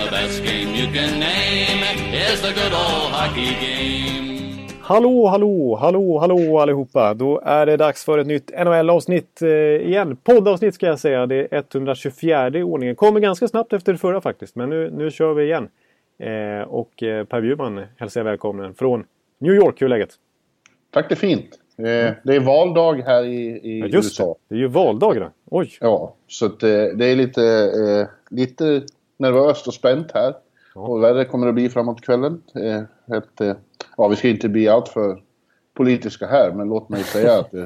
The best game you can name is the good old hockey game. Hallå, hallå, hallå, hallå allihopa! Då är det dags för ett nytt NHL-avsnitt eh, igen. Poddavsnitt ska jag säga. Det är 124 i ordningen. Kommer ganska snabbt efter det förra faktiskt. Men nu, nu kör vi igen. Eh, och eh, Per Bjurman hälsar jag välkommen från New York. Hur är läget? Tack, det är fint. Eh, det är valdag här i, i ja, just USA. Det. det är ju valdag idag. Oj! Ja, så att, eh, det är lite, eh, lite nervöst och spänt här. Ja. Och värre kommer det bli framåt kvällen. Eh, ett, eh, ja, vi ska inte bli alltför politiska här, men låt mig säga att eh,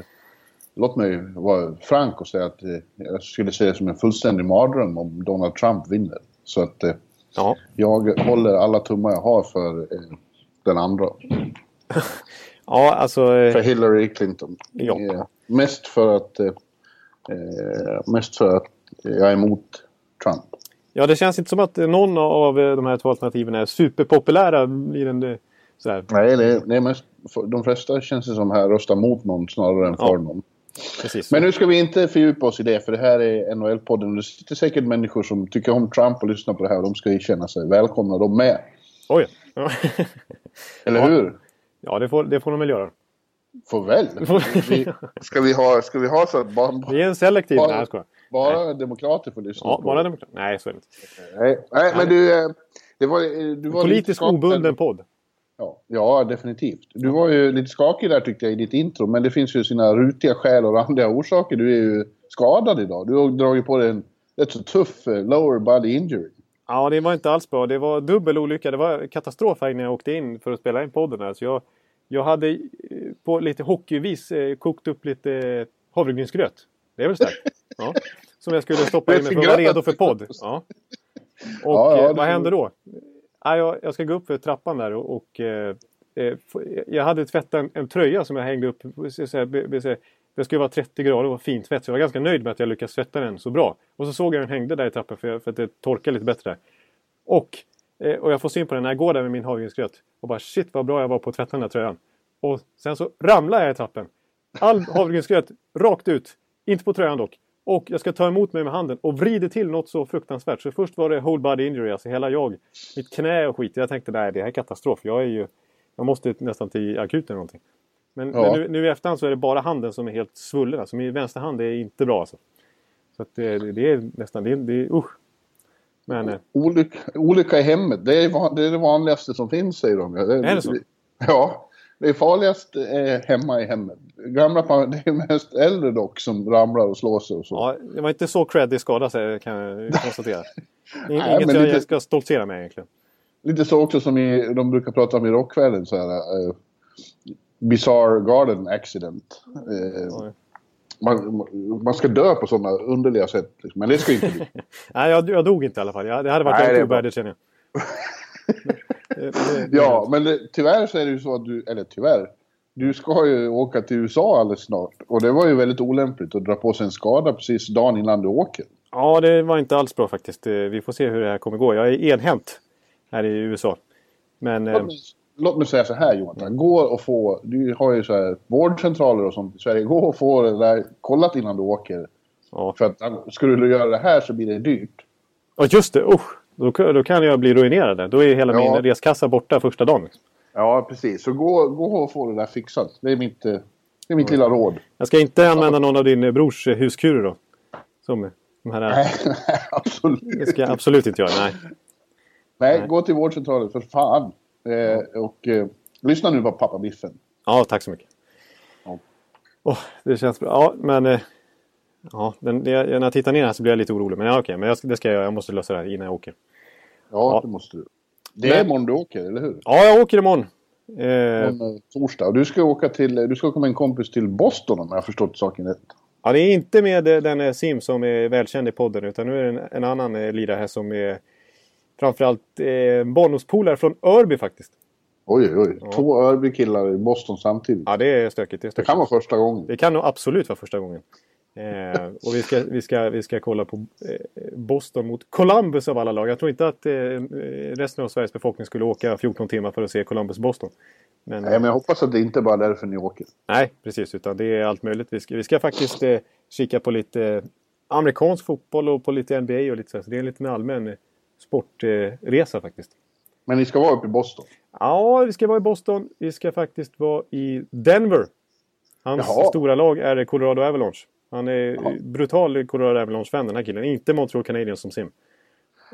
Låt mig vara frank och säga att eh, jag skulle se det som en fullständig mardröm om Donald Trump vinner. Så att eh, Ja. jag håller alla tummar jag har för eh, den andra. Ja, alltså... För Hillary Clinton. Ja. Mest för att... Mest för att jag är emot Trump. Ja, det känns inte som att någon av eh, de här två alternativen är superpopulära i den... eh, Sådär. Nej, det det är mest... De flesta känns det som här röstar mot någon snarare än Ja. för någon. Precis. Men nu ska vi inte fördjupa oss i det, för det här är NHL-podden. och Det sitter säkert människor som tycker om Trump och lyssnar på det här. De ska ju känna sig välkomna de med. Oj! Ja. Eller Ja. hur? ja, det får, det får de väl göra. Får väl. Vi, ska, vi ha, ska vi ha så att bara, Vi är en selektiv... Bara- Nej, jag skojar. Bara demokrater får lyssna Ja, på bara det? demokrat. Nej, så är det inte. Nej, nej men du... eh, Det var, eh, du var Politiskt obunden podd. Ja, ja, definitivt. Du var ju lite skakig där tyckte jag i ditt intro. Men det finns ju sina rutiga skäl och randiga orsaker. Du är ju skadad idag. Du har dragit på dig en rätt så tuff eh, lower body injury. Ja, det var inte alls bra. Det var dubbel olycka. Det var katastrof här när jag åkte in för att spela in podden. Här. Så jag, jag hade på lite hockeyvis kokt upp lite havregrynsgröt. Det är väl starkt? Ja. Som jag skulle stoppa i mig för att vara redo för podd. Ja. Och Ja, ja, eh, vad hände då? Ja, jag, jag ska gå upp för trappan där och, och eh, eh, jag hade tvättat en, en tröja som jag hängde upp. Det skulle vara 30 grader och var fint tvätt. Så jag var ganska nöjd med att jag lyckades tvätta den så bra. Och så såg jag den hängde där i trappan för, för att det torkade lite bättre där. Och, eh, och jag får syn på den när jag går där med min havregrynsgröt. Och bara shit vad bra jag var på att tvätta den här tröjan. Och sen så ramlar jag i trappen. All havregrynsgröt rakt ut. Inte på tröjan dock. Och jag ska ta emot mig med handen och vrider till något så fruktansvärt. Så först var det whole body injury, alltså hela jag. Mitt knä och skit. Jag tänkte nej det här är katastrof. Jag är ju... Jag måste nästan till akuten eller någonting. Men, Ja. men nu, nu i efterhand så är det bara handen som är helt svullen. Alltså min vänstra hand är inte bra alltså. Så att det, det är nästan... Det det är usch. Men... eh, Olycka, olycka i hemmet, det är, det är det vanligaste som finns säger de. Det, Är det så? Ja. Det är farligast är hemma i hemmet. Gamla, det är mest äldre dock som ramlar och slår sig och så. Ja, det var inte så creddig skada jag kan jag konstatera. In- Nej, Inget men jag, lite- ska stoltsera med egentligen. Lite så också som i, de brukar prata om i rockvärlden så här. Uh, bizarre garden accident. Eh, man, man ska dö på sådana underliga sätt. Men det ska inte bli. Nej, jag, jag dog inte i alla fall. Jag, det hade varit Nej, ovärdigt känner jag. Ja, men det, tyvärr så är det ju så att du, eller tyvärr. Du ska ju åka till USA alldeles snart. Och det var ju väldigt olämpligt att dra på sig en skada precis dagen innan du åker. Ja, det var inte alls bra faktiskt. Eh, Vi får se hur det här kommer gå. Jag är enhänt här i USA. Men... eh, Låt mig, låt mig säga så här Jonathan. Gå och få, du har ju så här vårdcentraler och sånt i Sverige. Gå och få det där kollat innan du åker. Ja, För att skulle du göra det här så blir det dyrt. Ja, just det! Usch! Då, kan- då kan jag bli ruinerad. Då är hela Ja. min reskassa borta första dagen. Ja, precis. Så gå, gå och få det där fixat. Det är mitt, eh, det är mitt lilla råd. Jag ska inte använda någon av din eh, brors eh, huskurer då. Som de här... Nej, absolut. Det ska jag absolut inte göra. Nej. Nej, Nej. gå till vårdcentralen för fan. Eh, och eh, lyssna nu på pappa Biffen. Ja, tack så mycket. Ja. Åh, det känns bra. Ja, men... eh, Ja, den, det, när jag tittar ner här så blir jag lite orolig. Men ja, okej. Men jag, det ska jag göra. Jag måste lösa det här innan jag åker. Ja, Ja. det måste du. Det är Men- imorgon du åker, eller hur? Ja, jag åker imorgon. Eh, torsdag. Och du ska åka till, du ska åka med en kompis till Boston om jag har förstått saken rätt. ja, det är inte med eh, den eh, Sim som är välkänd i podden. Utan nu är det en, en annan eh, lirare här som är framförallt eh, barndomspolare från Örby faktiskt. Oj, oj. Ja. Två Örby-killar i Boston samtidigt. Ja, det är stökigt. Det, är stökigt. det kan vara första gången. Det kan nog absolut vara första gången. Eh, och vi ska, vi, ska, vi ska kolla på eh, Boston mot Columbus av alla lag. Jag tror inte att eh, resten av Sveriges befolkning skulle åka 14 timmar för att se Columbus-Boston. Men, Nej, men jag hoppas att det inte bara är därför ni åker. Nej, precis. Utan det är allt möjligt. Vi ska, vi ska faktiskt eh, kika på lite amerikansk fotboll och på lite NBA och lite så. så det är en liten allmän sportresa faktiskt. Men ni ska vara uppe i Boston? Ja, vi ska vara i Boston. Vi ska faktiskt vara i Denver. Hans Jaha. stora lag är Colorado Avalanche. Han är Jaha. brutal Colorado Avalanche-fan den här killen. Inte Montreal Canadiens som sim.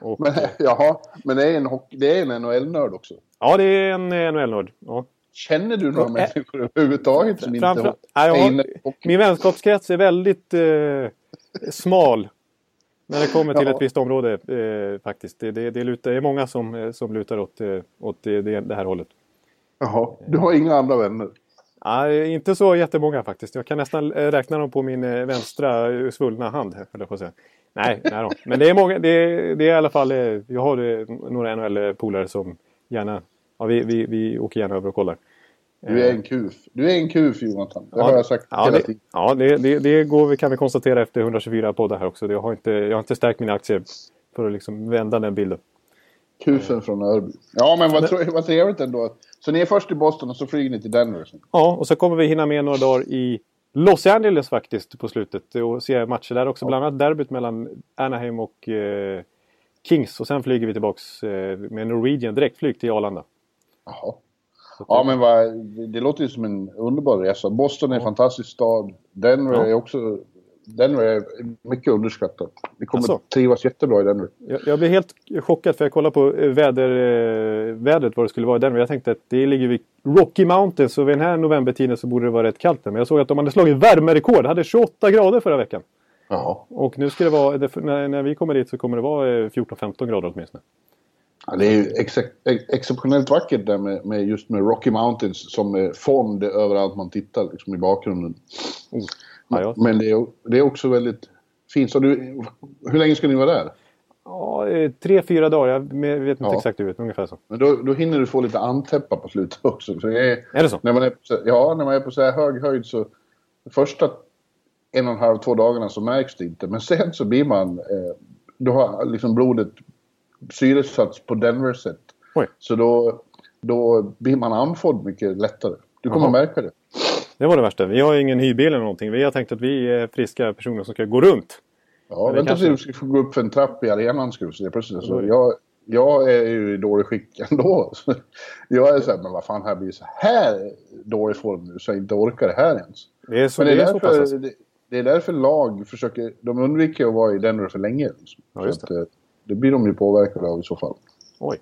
Och, men, jaha, men det är en, det är en NHL-nörd också? Ja, det är en NHL-nörd. Ja. Känner du några människor överhuvudtaget som inte är har, Min vänskapskrets är väldigt eh, smal. När det kommer till ja. ett visst område eh, faktiskt. Det, det, det, lutar, det är många som, eh, som lutar åt, eh, åt det, det här hållet. Jaha, du har inga andra vänner? Nej, inte så jättemånga faktiskt. Jag kan nästan eh, räkna dem på min vänstra svullna hand. På säga. Nej, nej då. men det är, många, det, det är i alla fall... Jag har några NHL-polare som gärna... Ja, vi, vi, vi åker gärna över och kollar. Du är en kuf. Du är en kuf Jonathan. Det ja, har jag sagt ja, hela tiden. Ja, det, det, det går, kan vi konstatera efter 124 poddar här också. Jag har, inte, jag har inte stärkt mina aktier för att liksom vända den bilden. Kufen från Örby. Ja, men vad, men, vad trevligt ändå. Så ni är först i Boston och så flyger ni till Denver? Ja, och så kommer vi hinna med några dagar i Los Angeles faktiskt på slutet. Och se matcher där också. Ja. Bland annat derbyt mellan Anaheim och eh, Kings. Och sen flyger vi tillbaks eh, med Norwegian direktflyg till Arlanda. Jaha. Ja, men vad, det låter ju som en underbar resa. Boston är en fantastisk stad. Denver ja. är också Denver är mycket underskattat. Vi kommer alltså. trivas jättebra i Denver. Jag, jag blev helt chockad för jag kollade på eh, väder, eh, vädret vad det skulle vara i Denver. Jag tänkte att det ligger vid Rocky Mountains och vid den här novembertiden så borde det vara rätt kallt där. Men jag såg att de hade slagit värmerekord. Hade 28 grader förra veckan. Jaha. Och nu ska det vara, när, när vi kommer dit så kommer det vara 14-15 eh, grader åtminstone. Ja, det är ju ex exceptionellt vackert där med, med, just med Rocky Mountains som fond överallt man tittar liksom i bakgrunden. Oh. Ja. Men det är, det är också väldigt fint. Så du, hur länge ska ni vara där? Ja, tre, fyra dagar. Jag vet inte ja. exakt hur ungefär så. Men då, då hinner du få lite antäppa på slutet också. Så är, är det så? När man är på, ja, när man är på så här hög höjd så första en och en halv, två dagarna så märks det inte. Men sen så blir man... Eh, då har liksom blodet syresatts på Denver-sätt. Så då, då blir man andfådd mycket lättare. Du kommer Aha. märka det. Det var det värsta. Vi har ingen hyrbil eller någonting. Vi har tänkt att vi är friska personer som ska gå runt. Ja, vänta tills kanske... du ska få gå upp för en trapp i arenan skulle jag plötsligt. Så jag, jag är ju i dålig skick ändå. jag är så här, men vad fan, här blir så här dålig form nu så jag inte orkar det här ens. Det är så, men det är, det är därför, så. Det, det, är därför lag försöker, de undviker att vara i Denver för länge. Liksom. Ja, just det. Så att, eh, det blir de ju påverkade av i så fall. Oj.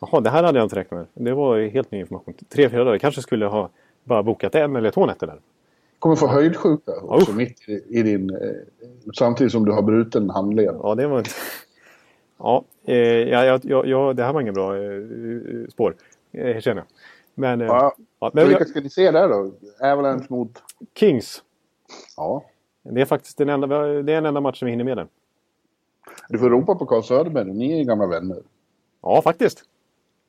Jaha, det här hade jag inte räknat med. Det var helt ny information. Tre, fyra dagar. kanske skulle ha bara bokat en eller två nätter där. kommer få höjdsjuka också oh. mitt i, i din... Eh, samtidigt som du har bruten handled. Ja, det var inte... Ja, eh, ja, ja, ja, det här var ingen bra eh, spår. Eh, känner jag. Men, eh, ja. ja men vilka ska ni se där då? Avalanche mot? Kings. Ja. Det är faktiskt den enda, det är den enda matchen vi hinner med den. Du får ropa på Carl Söderberg, ni är ju gamla vänner. Ja, faktiskt.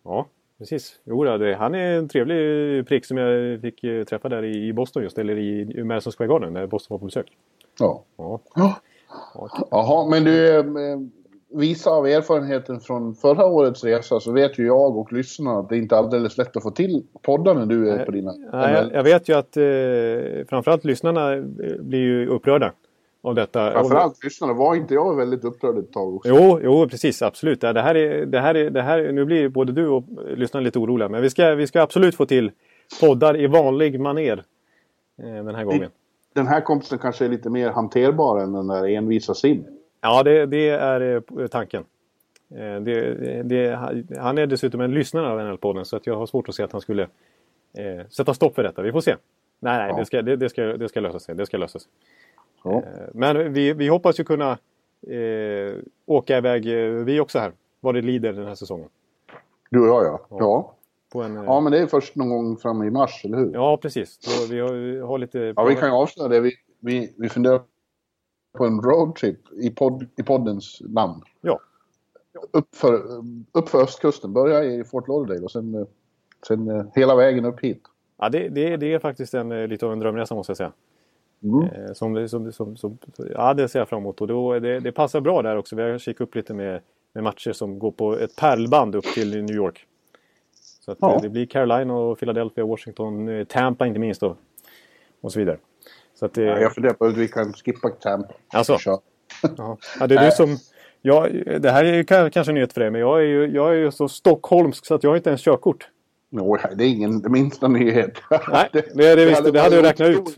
Ja, precis. Jo, det, han är en trevlig prick som jag fick eh, träffa där i Boston just, eller i Madison Square Garden när Boston var på besök. Ja. ja. ja. Jaha, men du, eh, visa av erfarenheten från förra årets resa så vet ju jag och lyssnarna att det inte är alldeles lätt att få till poddar när du är på dina... Nej, jag, jag vet ju att eh, framförallt lyssnarna eh, blir ju upprörda av detta. Framförallt lyssnarna. Var inte jag väldigt upprörd ett tag också? Jo, jo precis. Absolut. Det här är, det här är, det här, nu blir både du och lyssnarna lite oroliga. Men vi ska, vi ska absolut få till poddar i vanlig maner eh, den här gången. Den här kompisen kanske är lite mer hanterbar än den där envisa Sim. Ja, det, det är eh, tanken. Eh, det, det, han är dessutom en lyssnare av NL-podden så att jag har svårt att se att han skulle sätta stopp för detta. Vi får se. Nej, nej, ja. det, ska, det, det, ska, det ska lösa sig. Det ska lösa sig. Ja. Eh, men vi, vi hoppas ju kunna eh, åka iväg eh, vi också här. Vad det lider den här säsongen. Du och jag ja. Ja. ja. En, ja men det är först någon gång fram i mars, eller hur? Ja precis. Så vi har, har lite... Ja vi kan ju avslöja det. Vi, vi, vi funderar på en roadtrip i, podd, i poddens namn. Ja. uppför, uppför östkusten. Börja i Fort Lauderdale och sen, sen eh, hela vägen upp hit. Ja, det, det, det är faktiskt en, eh, lite av en drömresa måste jag säga. Mm. Eh, Som, som, som, som, ja, det ser jag fram emot. Och då, det, det passar bra där också. Vi har kikat upp lite med, med matcher som går på ett pärlband upp till New York. Så att, Ja. eh, det blir Carolina och Philadelphia, Washington, eh, Tampa inte minst då. Och så vidare. Så att, Ja, jag funderar på hur vi kan skippa Tampa. Alltså? Ja, ja det är du som... Ja, det här är ju ka- kanske en nyhet för dig, men jag är ju, jag är ju så stockholmsk så att jag har inte ens körkort. No, det är ingen det minsta nyhet. Nej, det det visst. Det hade jag räknat ut.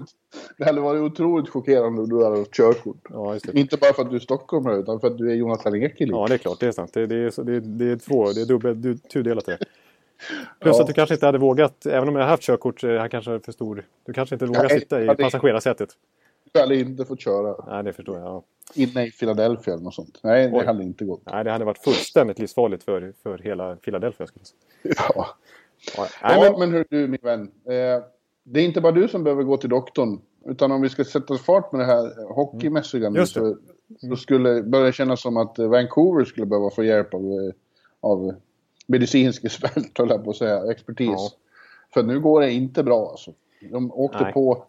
Det hade varit otroligt chockerande om du hade haft körkort. Ja, just det. Inte bara för att du är stockholmare utan för att du är Jonathan Ekeliv. Ja, det är klart. Det är sant. Det, det, är, det, är- det är två. Det är dubbel, du, tudelat det. Plus Ja. att du kanske inte hade vågat, även om jag har haft körkort, är jag kanske för stor. Du kanske inte vågar sitta i ja, det- passagerarsätet. Du hade inte fått köra Nej, det förstår jag. Ja. inne i Philadelphia eller något sånt. Nej, det Oj. hade inte gått. Nej, det hade varit fullständigt livsfarligt för, för hela Philadelphia. Skulle jag säga. Ja. Ja, nej, Ja, men, men hur du min vän. Eh, det är inte bara du som behöver gå till doktorn. Utan om vi ska sätta fart med det här hockeymässiga nu det. så, så skulle börja kännas som att eh, Vancouver skulle behöva få hjälp av, eh, av medicinsk expert, höll jag på att säga, expertis. Ja. För nu går det inte bra alltså. De åkte Nej. på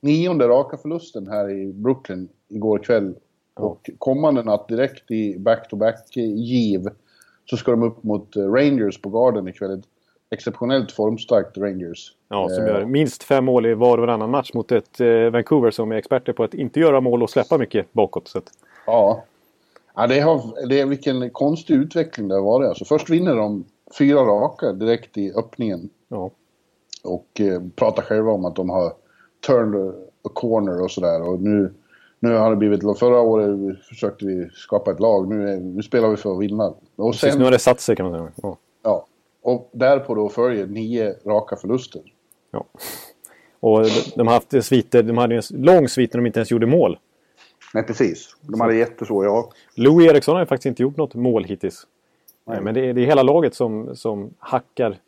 nionde raka förlusten här i Brooklyn igår kväll. Ja. Och kommande natt direkt i back-to-back-giv så ska de upp mot eh, Rangers på Garden ikväll. Ett exceptionellt formstarkt Rangers. Ja, som Eh, gör minst fem mål i var och varannan match mot ett eh, Vancouver som är experter på att inte göra mål och släppa mycket bakåt. Så att, Ja. ja det, har, det är vilken konstig utveckling det har varit. Alltså, först vinner de fyra raka direkt i öppningen. ja. Och eh, pratar själva om att de har turned a corner och sådär. Och nu, nu har det blivit... Förra året försökte vi skapa ett lag. Nu, är, nu spelar vi för att vinna. Och Precis, sen, nu har det satt sig kan man säga. Ja. ja, och därpå då följer nio raka förluster. Ja. Och de, har haft sviter, de hade ju en lång svit när de inte ens gjorde mål. Nej, precis. De hade jättesvårt, ja. Louis Eriksson har ju faktiskt inte gjort något mål hittills. Nej. Men det är, det är hela laget som, som hackar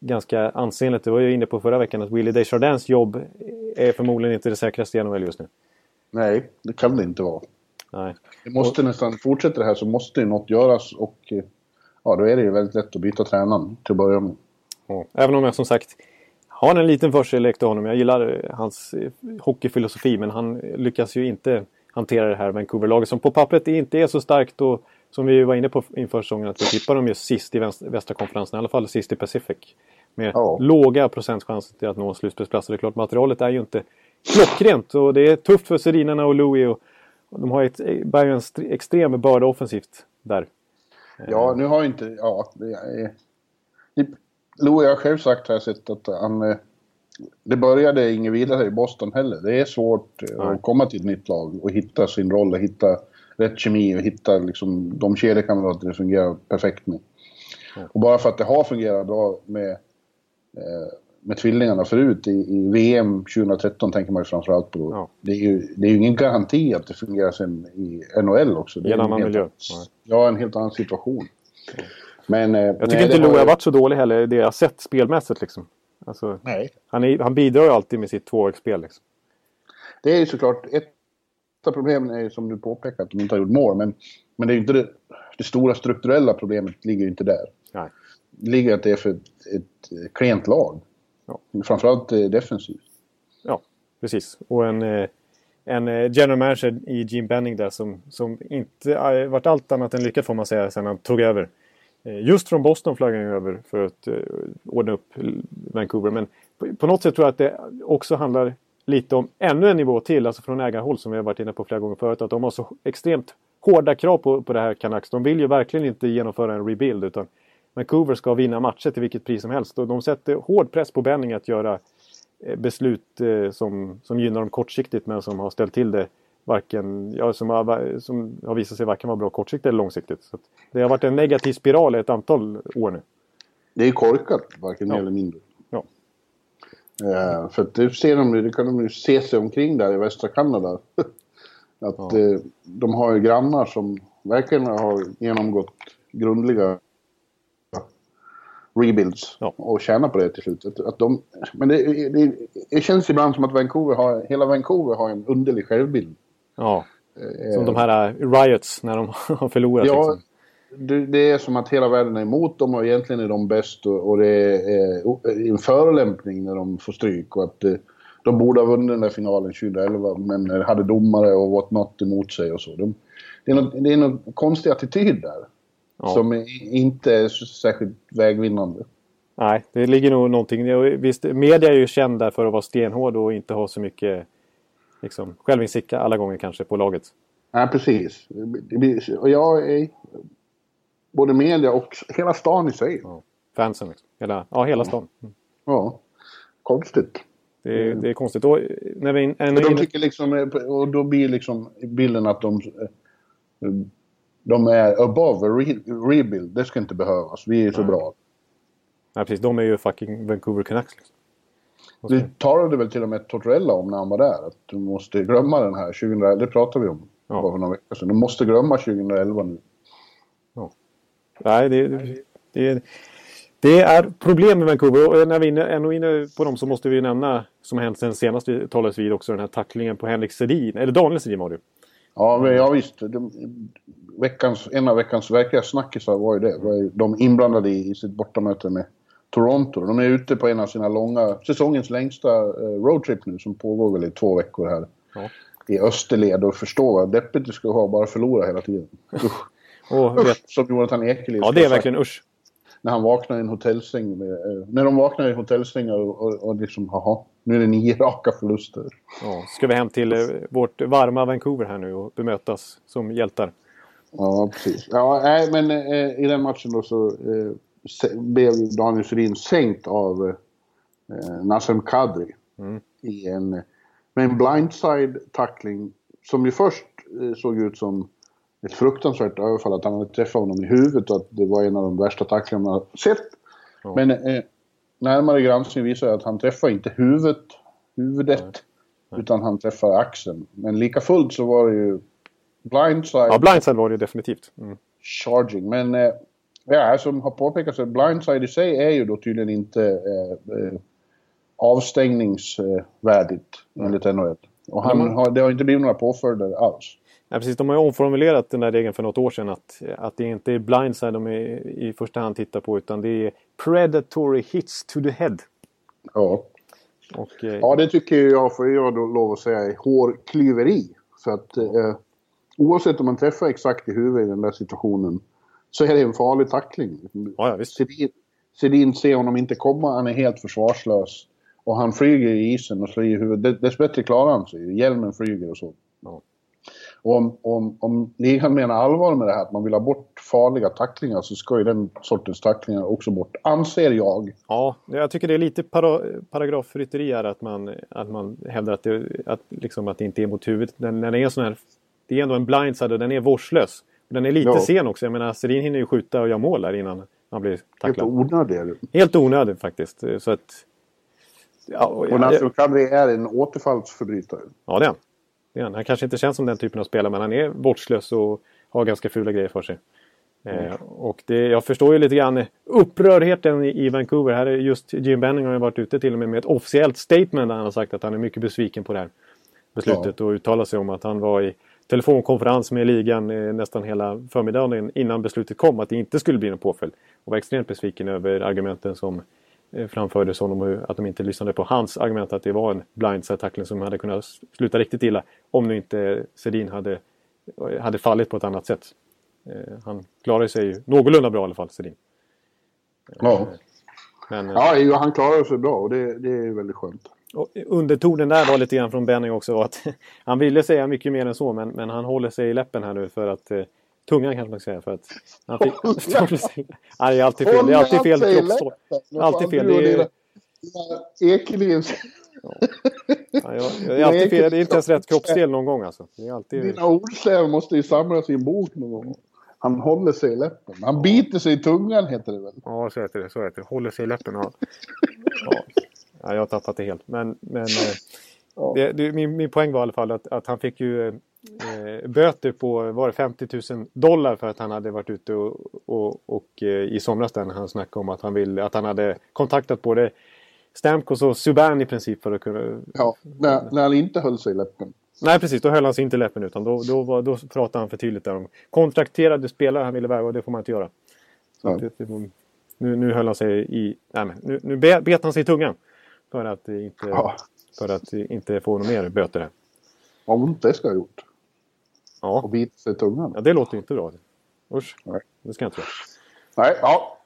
ganska ansenligt. Det var jag inne på förra veckan att Willie Desjardins jobb är förmodligen inte det säkraste i NHL just nu. Nej, det kan det inte vara. Nej. Det måste nästan, fortsätter det här så måste ju något göras och eh, ja, då är det ju väldigt lätt att byta tränaren till att börja med. Ja. Även om jag som sagt har en liten förkärlek till honom. Jag gillar eh, hans eh, hockeyfilosofi men han lyckas ju inte hantera det här Vancouver-laget som på pappret inte är så starkt och som vi var inne på inför säsongen att vi tippar dem just sist i väst- västra konferensen, i alla fall sist i Pacific. Med Ja. låga procentchanser till att nå slutspelsplats. Och Det är klart, materialet är ju inte klockrent och det är tufft för Sedinarna och Louis. Och de har ett, bär ju en extrem börda offensivt där. Ja, nu har ju inte... Ja, det är... Det, Louis har själv sagt har jag sett att han... eh, Det började inget vidare i Boston heller. Det är svårt eh, Nej. att komma till ett nytt lag och hitta sin roll och hitta rätt kemi och hitta liksom de kedjekamrater det fungerar perfekt med. Och bara för att det har fungerat bra med, eh, med tvillingarna förut i, i VM 2013 tänker man ju framförallt på. Ja. Det, är ju, det är ju ingen garanti att det fungerar sen i NHL också. Det I en är annan miljö. annan- Ja, en helt annan situation. Men... eh, Jag tycker nej, inte Louis har- varit så dålig heller, det jag har sett spelmässigt. Liksom. Alltså, Nej. han, är, han bidrar ju alltid med sitt tvåvägsspel. Liksom. Det är ju såklart ett av problemen är ju som du påpekar att de inte har gjort mål. Men, men det är ju inte det, det stora strukturella problemet ligger ju inte där. Nej. Det ligger att det är för ett, ett klent lag. Ja. Framförallt eh, defensivt. Ja, precis. Och en, eh, en general manager i Jim Benning där som, som inte varit allt annat än lyckad får man säga sen han tog över. Eh, just från Boston flög han ju över för att eh, ordna upp Vancouver. Men på, något sätt tror jag att det också handlar lite om ännu en nivå till, alltså från ägarhåll som vi har varit inne på flera gånger förut. Att de har så extremt hårda krav på, på det här Canucks. De vill ju verkligen inte genomföra en rebuild utan Vancouver ska vinna matcher till vilket pris som helst. Och de sätter hård press på Benning att göra eh, beslut som, som gynnar dem kortsiktigt men som har ställt till det varken, ja, som, har, som har visat sig varken vara bra kortsiktigt eller långsiktigt. Så det har varit en negativ spiral i ett antal år nu. Det är korkat, varken Ja. mer eller mindre. Ja. Eh, för att det ser de ju, det kan de ju se sig omkring där i västra Kanada. att Ja. eh, de har ju grannar som verkligen har genomgått grundliga rebuilds Ja. och tjänar på det till slut. Att, att de, men det, det, det känns ibland som att Vancouver har, hela Vancouver har en underlig självbild. Ja, Eh, som de här eh, riots när de har förlorat. Ja, liksom. det, är som att hela världen är emot dem och egentligen är de bäst och, det är en förolämpning när de får stryk och att eh, de borde ha vunnit den där finalen 2011 men hade domare och what not emot sig och så. De, det, är något, det är någon konstig attityd där. Ja. Som inte är särskilt vägvinnande. Nej, det ligger nog någonting... Visst, media är ju kända för att vara stenhård och inte ha så mycket liksom, självinsikt alla gånger kanske på laget. Nej, precis. Och jag är... Både media och hela stan i sig. Ja, fansen liksom. Hela, ja, hela stan. Mm. Ja, konstigt. Det är, det är konstigt. Och, när vi, en, de tycker liksom, och då blir liksom bilden att de, de är above re, rebuild. Det ska inte behövas. Vi är så Nej. bra. Nej, precis. De är ju fucking Vancouver Canucks. Liksom. Det talade väl till och med Tortorella om när han var där. Att du måste glömma den här 2011. Det pratade vi om ja. bara för några veckor sedan. Du måste glömma 2011 nu. Ja. Nej, det, det, det, är problem med Vancouver. Och när vi är ändå inne på dem så måste vi nämna, som hänt sen senast vi talades vid, också den här tacklingen på Henrik Sedin. Eller Daniel Sedin var det Ja, men, ja visst. De, veckans, en av veckans verkliga snackisar var ju det. De inblandade i, i sitt bortamöte med Toronto. De är ute på en av sina långa, säsongens längsta eh, roadtrip nu som pågår väl i två veckor här. Ja. I österled och förstå vad deppigt det skulle vara bara förlora hela tiden. Usch. Och vet... Som Jonathan Ekelid Ja, det är verkligen usch. När han vaknar i en hotellsäng. Med, eh, när de vaknar i en hotellsäng och, och, och liksom, jaha, nu är det nio raka förluster. Ja, ska vi hem till eh, vårt varma Vancouver här nu och bemötas som hjältar. Ja, precis. Ja, nej, men eh, i den matchen då så eh, blev Daniel Sundin sänkt av eh, Nassim Kadri. Mm. I en, med en blindside-tackling som ju först eh, såg ut som ett fruktansvärt överfall. Att han hade träffat honom i huvudet och att det var en av de värsta tacklingarna man sett. Mm. Men eh, närmare granskning visar att han träffade inte huvudet, huvudet. Mm. Utan han träffade axeln. Men lika fullt så var det ju blindside. Ja, blindside var det definitivt. Mm. Charging. Men eh, Ja, som har påpekats, blindside i sig är ju då tydligen inte eh, eh, avstängningsvärdigt enligt NHL. Och han har, det har inte blivit några påföljder alls. Ja, precis. De har ju omformulerat den där regeln för något år sedan att, att det inte är blindside de är, i första hand tittar på utan det är predatory hits to the head. Ja. Och, eh... Ja, det tycker jag, får jag då lov att säga, är hårklyveri. För att eh, oavsett om man träffar exakt i huvudet i den där situationen så är det en farlig tackling. Ja, ja, visst. Sedin, Sedin ser honom inte komma, han är helt försvarslös. Och han flyger i isen och slår i huvudet. Dessbättre klarar han sig. Hjälmen flyger och så. Ja. Och om, om, om ligan menar allvar med det här, att man vill ha bort farliga tacklingar, så ska ju den sortens tacklingar också bort, anser jag. Ja, jag tycker det är lite para, paragrafrytteri här att man, att man hävdar att det, att, liksom, att det inte är mot huvudet. Den, det är sån här, det är ändå en blindside och den är vårdslös. Den är lite ja. sen också. Jag menar, Sedin hinner ju skjuta och göra mål där innan han blir tacklad. Helt onödig Helt onödig faktiskt. Så att, ja, och, och Nassim Kadri är en återfallsförbrytare. Ja, det är han. Det är han. Han kanske inte känns som den typen av spelare, men han är vårdslös och har ganska fula grejer för sig. Eh, mm. Eh, och det, jag förstår ju lite grann upprördheten i, i Vancouver. Här är just Jim Benning har ju varit ute till och med med ett officiellt statement där han har sagt att han är mycket besviken på det här beslutet ja. och uttalat sig om att han var i telefonkonferens med ligan eh, nästan hela förmiddagen innan beslutet kom att det inte skulle bli någon påföljd. Och var extremt besviken över argumenten som eh, framfördes honom att de inte lyssnade på hans argument att det var en blindside tackling som hade kunnat sluta riktigt illa om nu inte Sedin hade, eh, hade fallit på ett annat sätt. Han klarade sig ju någorlunda bra i alla fall, Sedin. Ja. Men, ja, han klarade sig bra och det, det är väldigt skönt. Och undertonen där var lite grann från Benning också att han ville säga mycket mer än så men, men han håller sig i läppen här nu för att eh, Tungan kanske man ska säga för att han fick... Nej, det är alltid fel. Det är alltid fel kroppsspråk. Alltid fel. Det är... Ekelins... Ja. Ja, jag, jag är alltid fel. Det är inte ens rätt kroppsdel någon gång alltså. Det är alltid... Dina ordstäv måste ju samlas i en bok någon gång. Han håller sig i läppen. Han biter sig i tungan heter det väl? Ja, så heter det. Så heter det. Håller sig i läppen. Ja. ja. Ja, jag har tappat det helt. Men, men eh, ja. det, det, min, min poäng var i alla fall att, att han fick ju eh, böter på var det 50 000 dollar för att han hade varit ute och, och, och eh, i somras där när han snackade om att han, vill, att han hade kontaktat både Stamkos och Subban i princip för att kunna... Ja, när, när han inte höll sig i läppen. Nej precis, då höll han sig inte läppen utan då, då, var, då pratade han för tydligt där om kontrakterade spelare han ville värva och det får man inte göra. Ja. det, det, nu, nu höll han sig i... Nej, men, nu, nu be- bet han sig i tungan. För att inte, Ja. för att inte få några mer böter. Vad ont det ska ha gjort. Ja. Och bita sig i tungan. ja, det låter inte bra. Usch, Nej. det ska jag inte tro. Nej, ja.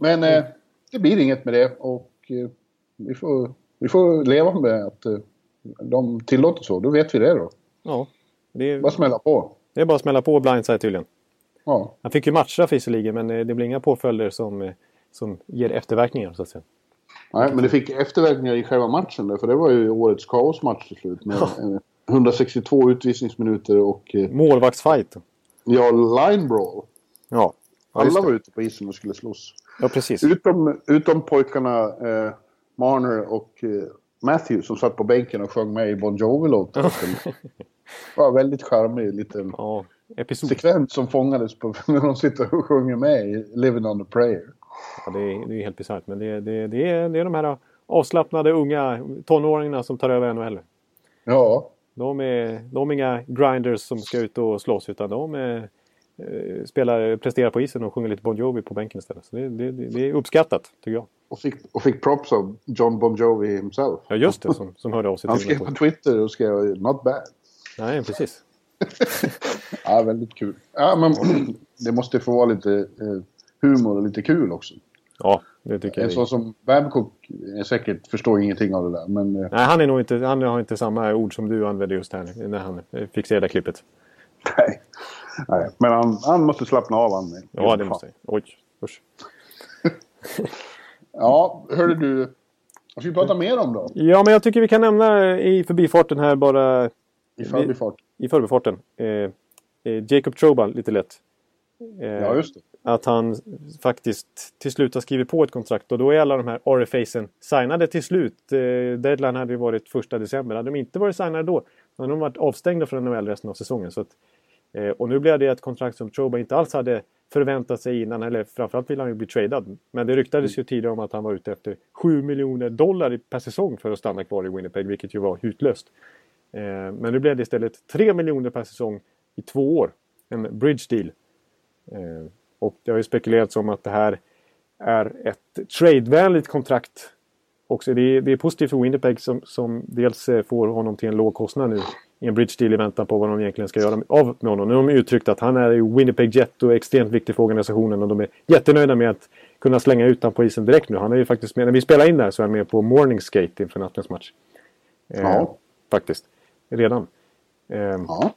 Men eh, det blir inget med det och eh, vi, får, vi får leva med att eh, de tillåter så. Då vet vi det då. Ja, det är, Bara smälla på. det är bara att smälla på blindside tydligen. Ja. Han fick ju matchstraff visserligen men eh, det blir inga påföljder som, eh, som ger efterverkningar så att säga. Nej, men det fick efterverkningar i själva matchen där, för det var ju årets kaosmatch till slut. Med eh, 162 utvisningsminuter och eh, Målvaktsfight. ja, line brawl. Ja, Alla var ute på isen och skulle slåss. ja precis. Utom, utom pojkarna eh, Marner och eh, Matthew som satt på bänken och sjöng med i Bon Jovi-låten. Var väldigt charmig liten Ja, episod. sekvens som fångades på när de sitter och sjunger med i Living on a prayer. Ja, det, är, det är helt bisarrt. Men det, det, det, är, det är de här avslappnade unga tonåringarna som tar över NHL. Ja, De är, de är inga grinders som ska ut och slåss utan de är, eh, spelar, presterar på isen och sjunger lite Bon Jovi på bänken istället. Så det, det, det är uppskattat tycker jag. och fick, och fick props av John Bon Jovi himself. Ja just det, som, som hörde av sig Han till mig skrev på. på Twitter och skrev “Not bad”. Nej, precis. Ja, väldigt kul. Ja, men det måste få vara lite eh, humor och lite kul också. Ja, det tycker En jag. sån som Babcock är säkert förstår ingenting av det där. Men eh, Nej, han, är nog inte, han har inte samma ord som du använde just här när han eh, fick se det där klippet. nej. nej. Men han, han måste slappna av han. Ja, det måste jag. Oj, usch. Ja, hörde du. Vad ska vi prata mer om då? Ja, men jag tycker vi kan nämna i förbifarten här bara I förbifart. i förbifarten. Eh, eh, Jacob Troba lite lätt. Eh, Ja, just det. Att han faktiskt till slut har skrivit på ett kontrakt och då är alla de här RFAsen signade till slut. Eh, deadline hade ju varit första december. Hade de inte varit signade då hade de varit avstängda från NHL resten av säsongen. Så att, eh, och nu blev det ett kontrakt som Troba inte alls hade förväntat sig innan. Eller framförallt ville han ju bli tradad. Men det ryktades ju tidigare om att han var ute efter 7 miljoner dollar per säsong för att stanna kvar i Winnipeg. Vilket ju var hutlöst. Eh, men nu blev det istället 3 miljoner per säsong i två år. En bridge deal. Eh, och det har ju spekulerats om att det här är ett tradevänligt kontrakt. Också det, är, det är positivt för Winnipeg som, som dels eh, får honom till en låg kostnad nu i en bridge deal i väntan på vad de egentligen ska göra av med honom. Nu har de uttryckt att han är ju Winnipeg Jet och extremt viktig för organisationen och de är jättenöjda med att kunna slänga ut honom på isen direkt nu. Han är ju faktiskt med, när vi spelar in där så är han med på morning skate inför nattens match. Eh, Ja. Faktiskt. Redan. Eh, Ja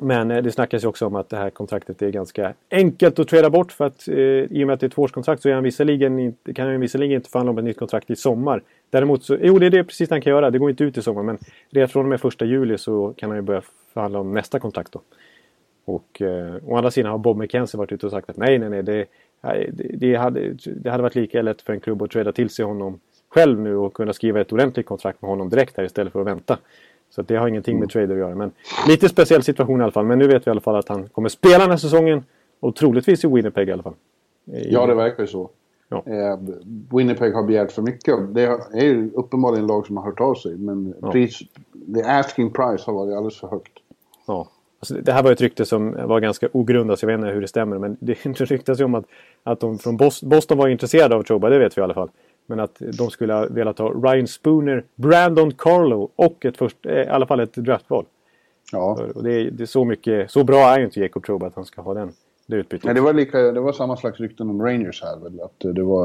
men eh, det snackas ju också om att det här kontraktet är ganska enkelt att trada bort för att eh, i och med att det är ett tvåårskontrakt så är han visserligen inte, kan han visserligen inte förhandla om ett nytt kontrakt i sommar. Däremot så, jo det är det precis han kan göra, det går inte ut i sommar men redan från och med första juli så kan han ju börja förhandla om nästa kontrakt då. Och eh, å andra sidan har Bob McKenzie varit ute och sagt att nej, nej, nej, det, nej, det, det, hade, det hade varit lika lätt för en klubb att trada till sig honom själv nu och kunna skriva ett ordentligt kontrakt med honom direkt här istället för att vänta. Så det har ingenting med trader att göra. Men lite speciell situation i alla fall. Men nu vet vi i alla fall att han kommer spela den här säsongen. Och troligtvis i Winnipeg i alla fall. I- ja, det verkar ju så. Ja. Eh, Winnipeg har begärt för mycket. Det är ju uppenbarligen lag som har hört av sig. Men Ja. pris, the asking price har varit alldeles för högt. Ja. Alltså, det här var ett rykte som var ganska ogrundat, så jag vet inte hur det stämmer. Men det ryktas ju om att, att de från Bos- Boston var intresserade av Troba, det vet vi i alla fall. Men att de skulle ha velat ha Ryan Spooner, Brandon Carlo och ett först, eh, i alla fall ett draftval. Ja. Och det är, det är så mycket, så bra är ju inte Jacob Troba att han ska ha den, det utbytet. Nej, det, var lika, det var samma slags rykten om Rangers här. Väl? Att det var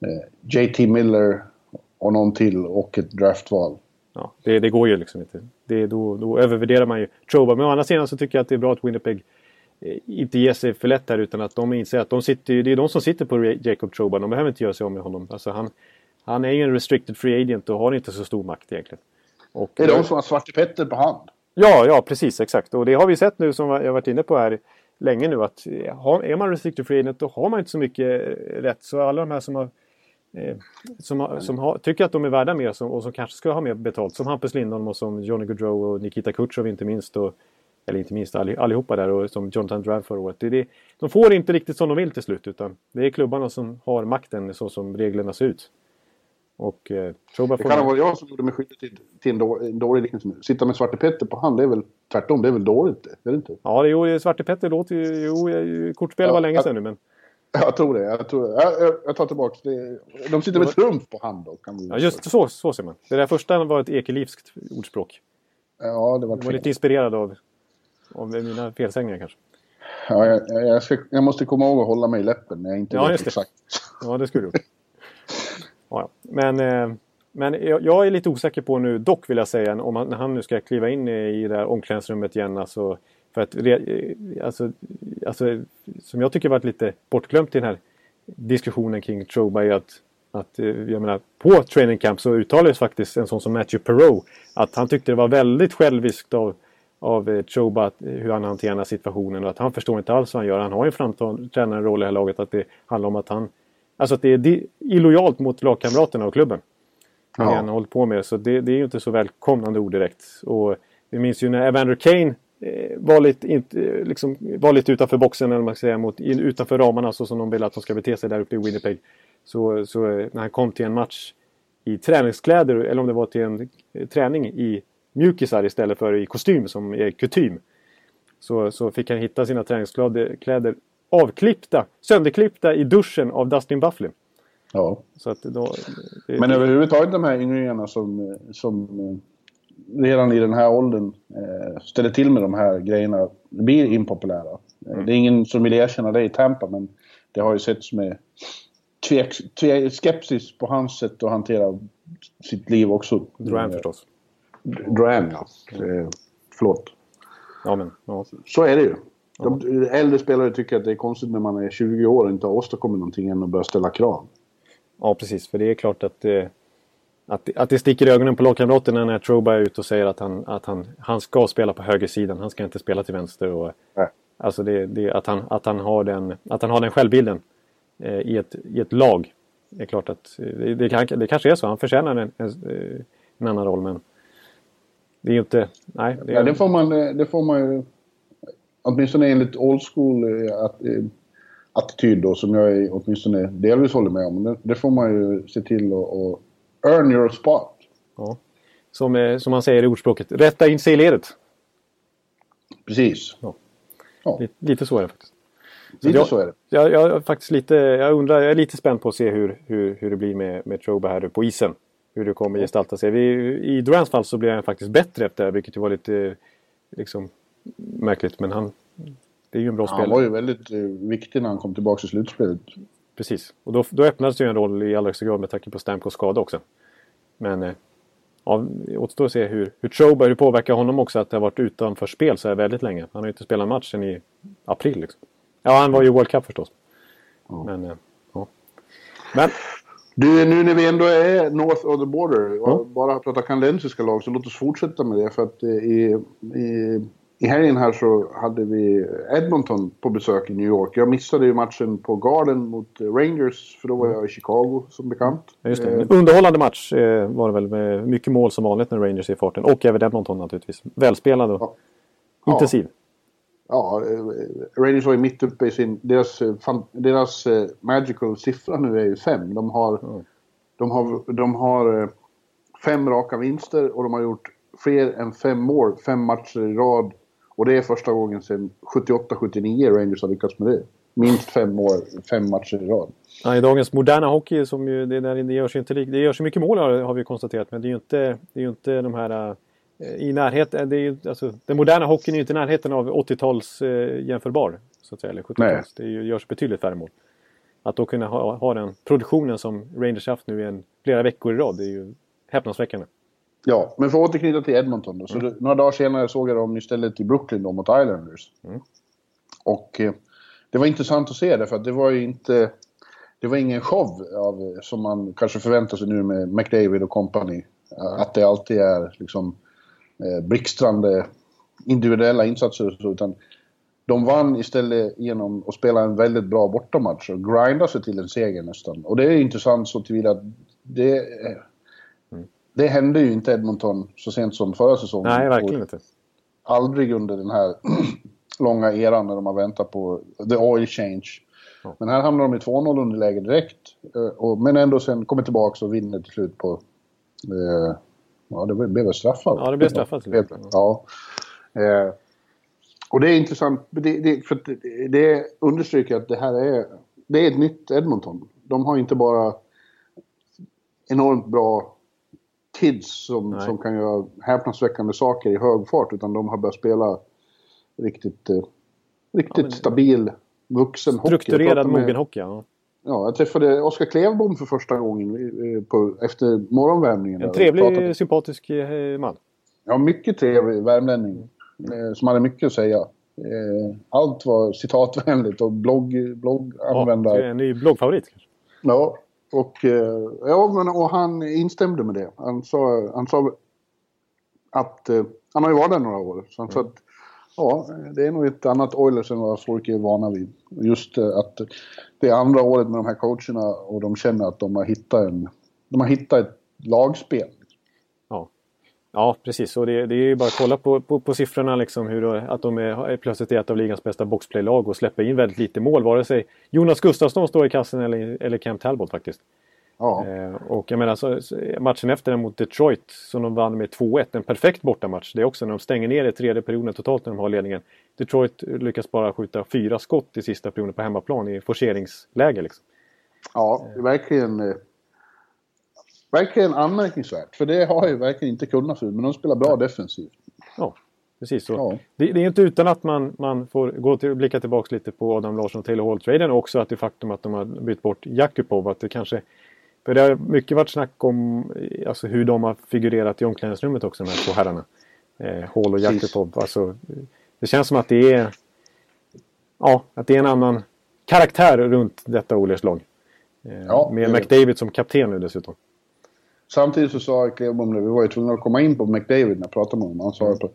eh, JT Miller och någon till och ett draftval. Ja, det, det går ju liksom inte. Det, då, då övervärderar man ju Troba. Men å andra sidan så tycker jag att det är bra att Winnipeg inte ger sig för lätt här utan att de inser att de sitter, det är de som sitter på Jacob Troba. De behöver inte göra sig av med honom. Alltså han, han är ju en restricted free agent och har inte så stor makt egentligen. Och, Det är de som har Svarte Petter på hand. Ja, ja precis exakt. Och det har vi sett nu som jag varit inne på här länge nu att eh, är man restricted free agent då har man inte så mycket eh, rätt. Så alla de här som har eh, som, har, som har, tycker att de är värda mer som, och som kanske ska ha mer betalt. Som Hampus Lindholm och som Johnny Gaudreau och Nikita Kutjov inte minst. Och, eller inte minst alli- allihopa där och som Jonathan Drouin förra året. Det det, de får inte riktigt som de vill till slut utan det är klubbarna som har makten så som reglerna ser ut. Och eh, Det kan ha varit jag som gjorde mig skyldig till, till en, då, en dålig liknelse. Sitta med Svarte Petter på hand, det är väl tvärtom. Det är väl dåligt det? Är det inte? Ja, det, jo, Svarte Petter låter ju... Jo, kortspel Ja, var länge sedan nu, men... Jag tror det. Jag, tror, jag, jag, tar tillbaka det. De sitter med trumf på hand då. Kan vi Ja, just så, så ser man. Det där första var ett ekelivskt ordspråk. Ja, det var Jag var lite inspirerad av, av mina felsägningar kanske. Ja, jag, jag, ska, jag måste komma ihåg att hålla mig i läppen när jag inte Ja, vet exakt. Ja, det skulle du. Ja. Men, eh, men jag, jag är lite osäker på nu, dock vill jag säga, om han, när han nu ska kliva in i det här omklädningsrummet igen. Alltså, för att, eh, alltså, alltså, som jag tycker varit lite bortglömt i den här diskussionen kring Troba är att, att eh, jag menar, på training camp så uttalades faktiskt en sån som Matthew Perreault att han tyckte det var väldigt själviskt av, av eh, att, eh, hur han hanterar situationen och att han förstår inte alls vad han gör. Han har ju en framträdande roll i det här laget att det handlar om att han Alltså att det är illojalt mot lagkamraterna och klubben. Det Ja. han har hållit på med. Så det, det är ju inte så välkomnande ord direkt. Och vi minns ju när Evander Kane eh, var, lite, inte, liksom, var lite utanför boxen, eller man ska säga, mot, utanför ramarna så som de vill att de ska bete sig där uppe i Winnipeg. Så, så när han kom till en match i träningskläder, eller om det var till en träning i mjukisar istället för i kostym som är kutym. Så, så fick han hitta sina träningskläder kläder avklippta, sönderklippta i duschen av Dustin Bufflin. Ja. Då, det, Men överhuvudtaget de här ynglingarna som, som eh, redan i den här åldern eh, ställer till med de här grejerna blir impopulära. Eh, Mm. Det är ingen som vill erkänna det i Tampa men det har ju setts med tvek, tve, skepsis på hans sätt att hantera sitt liv också. Duran förstås. Duran, ja. Eh, förlåt. Ja, men, ja. Så är det ju. De, äldre spelare tycker att det är konstigt när man är 20 år och inte har åstadkommit någonting än och börjar ställa krav. ja, precis. För det är klart att, eh, att, att det sticker i ögonen på lagkamraterna när Troba är ute och säger att, han, att han, han ska spela på högersidan. Han ska inte spela till vänster. Och, Nej. alltså det, det, att, han, att, han har den, att han har den självbilden eh, i, ett, i ett lag. Det är klart att eh, det, det, kan, det kanske är så. Han förtjänar en, en, eh, en annan roll. Men det är ju inte... Nej, det, Ja, det får man, eh, det får man ju, åtminstone enligt old school eh, att, eh, attityd då, som jag är, åtminstone delvis håller med om. Det, det får man ju se till att earn your spot. ja. som, som man säger i ordspråket. Rätta in sig i ledet. Precis. Ja. Ja, Lite, lite så är det faktiskt. lite jag- så är det. Jag, jag, är faktiskt lite, jag undrar, jag är lite spänd på att se hur, hur, hur det blir med, med Troba här på isen. Hur det kommer gestalta sig. Vi, I Durans fall så blev han faktiskt bättre efter det vilket ju var lite liksom, märkligt. Men han, det är ju en bra Han spelare. var ju väldigt eh, viktig när han kom tillbaka i slutspelet. Precis. Och då, då öppnades det ju en roll i allra högsta grad med tanke på Stamkos skada också. Men eh, ja, återstår att se hur, hur Troba, hur påverkar honom också att det har varit utanför spel så här väldigt länge. Han har ju inte spelat matchen i april. Liksom. Ja, han var ju World Cup förstås. Men, eh, ja. Men Du, nu när vi ändå är north of the border och bara pratar kanadensiska lag så låt oss fortsätta med det. För att eh, i, i, i helgen här så hade vi Edmonton på besök i New York. Jag missade ju matchen på Garden mot eh, Rangers för då var jag i Chicago som bekant. Just det. Eh, Underhållande match var det väl med mycket mål som vanligt när Rangers är i farten. Och även Edmonton naturligtvis. Välspelad och Ja. intensiv. Ja, eh, Rangers var ju mitt uppe i sin... Deras, eh, deras eh, magical siffra nu är ju fem. De har, de har, de har fem raka vinster och de har gjort fler än fem mål, fem matcher i rad. Och det är första gången sedan 78-79 Rangers har lyckats med det. Minst fem mål, fem matcher i rad. Ja, I dagens moderna hockey, som ju, det, där, det görs ju inte det görs ju mycket mål har, har vi konstaterat. Men det är ju inte, det är ju inte de här i närheten. Det är alltså, den moderna hockeyn är ju inte i närheten av 80-tals eh, jämförbar. Så att säga, eller 70-tals. Det görs betydligt färre mål. Att då kunna ha, ha den produktionen som Rangers haft nu i en, flera veckor i rad. Det är ju häpnadsväckande. Ja, men för att återknyta till Edmonton då. Så det, några dagar senare såg jag dem istället i Brooklyn då mot Islanders. Och eh, det var intressant att se det för att det var ju inte... Det var ingen show av, eh, som man kanske förväntar sig nu med McDavid och company. Att det alltid är liksom eh, blixtrande individuella insatser utan de vann istället genom att spela en väldigt bra bortamatch och grinda sig till en seger nästan. Och det är intressant så tillvida att det... eh, Det hände ju inte Edmonton så sent som förra säsongen. Nej, verkligen inte. aldrig under den här långa eran när de har väntat på the oil change. Ja. Men här hamnar de i 2-0 underläge direkt. Eh, men ändå sen kommer tillbaka och vinner till slut på... Eh, ja, det blev väl straffat? Ja, det blev straffat. Ja. ja. Eh, och det är intressant, det, det, för det understryker att det här är, det är ett nytt Edmonton. De har inte bara enormt bra kids som, som kan göra häpnadsväckande saker i hög fart, utan de har börjat spela riktigt, eh, riktigt ja, stabil vuxen hockey. Strukturerad mogen hockey, ja. Ja, jag träffade Oskar Klevbom för första gången eh, på, efter morgonvärmningen. En trevlig, sympatisk eh, man. Ja, mycket trevlig värmlänning. Mm. Som hade mycket att säga. Allt var citatvänligt och blogg, blogganvändare. Ja, en ny bloggfavorit kanske? Ja, och, ja, men, och han instämde med det. Han sa, han sa att han har ju varit där några år. Så han mm. sa att Ja, det är nog ett annat Oilers än vad folk är vana vid. Just eh, att det är andra året med de här coacherna och de känner att de har hittat, en, de har hittat ett lagspel. Ja, ja precis. Och det, det är ju bara att kolla på, på, på siffrorna, liksom, hur, att de är, är plötsligt är ett av ligans bästa boxplaylag och släpper in väldigt lite mål. Vare sig Jonas Gustafsson står i kassen eller, eller Cam Talbot faktiskt. Ja. Eh, och jag menar så, matchen efter den mot Detroit som de vann med 2-1, en perfekt bortamatch. Det är också när de stänger ner i tredje perioden totalt när de har ledningen. Detroit lyckas bara skjuta fyra skott i sista perioden på hemmaplan i forceringsläge. Liksom. Ja, verkligen. Eh, verkligen anmärkningsvärt. För det har ju verkligen inte kunnat förut, men de spelar bra defensivt. Ja, precis så. Ja. Det, det, är inte utan att man, man får gå till, blicka tillbaka lite på Adam Larsson och Taylor Hall-traden och också att det faktum att de har bytt bort Jakubov, att det kanske för det har mycket varit snack om alltså, hur de har figurerat i omklädningsrummet också, de här två herrarna. Eh, Hall och Jakubov. Alltså, det känns som att det är... Ja, att det är en annan karaktär runt detta Oilers lag. Eh, ja, med det... McDavid som kapten nu dessutom. Samtidigt så sa Klebom, vi var ju tvungna att komma in på McDavid när jag pratade med honom. Han sa på,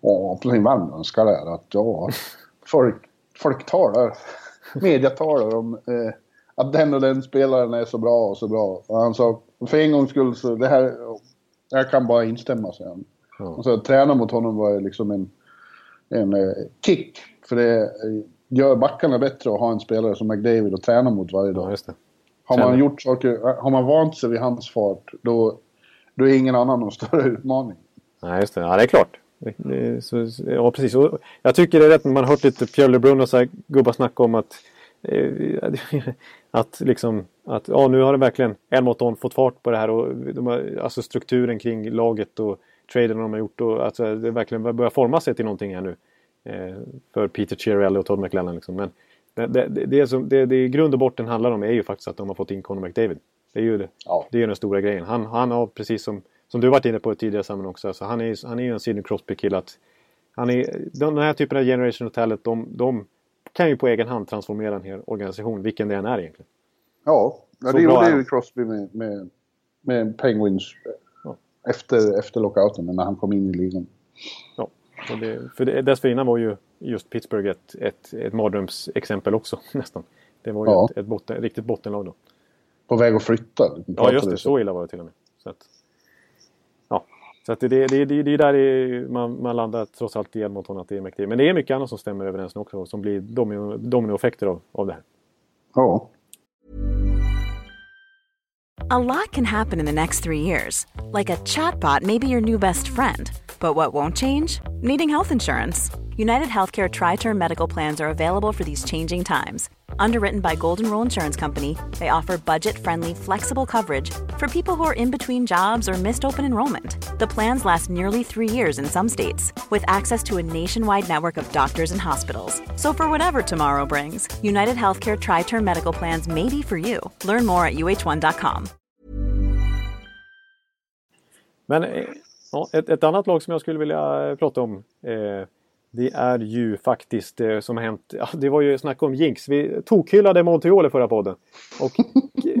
åh, på sin värmländska där att ja, folk, folk talar, media talar om eh, att den och den spelaren är så bra och så bra. Och han sa, för en gångs skull så, det här, jag kan bara instämma, säger han. Ja. Och så att träna mot honom var liksom en, en eh, kick. För det eh, gör backarna bättre att ha en spelare som McDavid att träna mot varje dag. Ja, har man gjort saker, har man vant sig vid hans fart, då, då är ingen annan någon större utmaning. Nej, just det. Ja, det är klart. Ja, precis. Och jag tycker det är rätt när man har hört lite Pierre LeBrun och så här gubbar snacka om att Eh, att liksom att ja, nu har det verkligen en mot en fått fart på det här och de har, alltså strukturen kring laget och traden de har gjort och alltså det verkligen börjar forma sig till någonting här nu. Eh, för Peter Chiarelli och Todd McLellan liksom. Men det, det, det, som det, det i grund och botten handlar om är ju faktiskt att de har fått in Conor McDavid. Det är ju det, ja. det är den stora grejen. Han, han har precis som, som du varit inne på tidigare sammanhang också, alltså han är, han är ju en Sidney Crosby-kille. Han är, den här typen av generation of talent, de, de kan ju på egen hand transformera en hel organisation, vilken det än är egentligen. Ja, ja det gjorde ju Crosby med, med, med Penguins ja. efter, efter lockouten, när han kom in i ligan. Ja, det, för det, dessförinnan var ju just Pittsburgh ett, ett, ett mardrömsexempel också nästan. Det var ju ja. ett, ett botten, riktigt bottenlag då. På väg att flytta? Ja, just det. Så illa var det till och med. Så att, så att det, det, det, det är där man, man landar trots allt i Edmonton att det är mäktigt. Men det är mycket annat som stämmer överens nu också som blir domino, dominoeffekter av, av det här. Ja. A lot can happen in the next three years. Like a chatbot may be your new best friend. But what won't change? Needing health insurance. United Healthcare Tri-Term Medical Plans are available for these changing times. Underwritten by Golden Rule Insurance Company, they offer budget-friendly, flexible coverage for people who are in between jobs or missed open enrollment. The plans last nearly three years in some states, with access to a nationwide network of doctors and hospitals. So for whatever tomorrow brings, United Healthcare Tri-Term Medical Plans may be for you. Learn more at uh1.com. Men eh, ett, ett, annat lag som jag skulle vilja prata om eh, Det är ju faktiskt det som har hänt. Ja, det var ju snack om jinx. Vi tokhyllade Montreal i förra podden. Och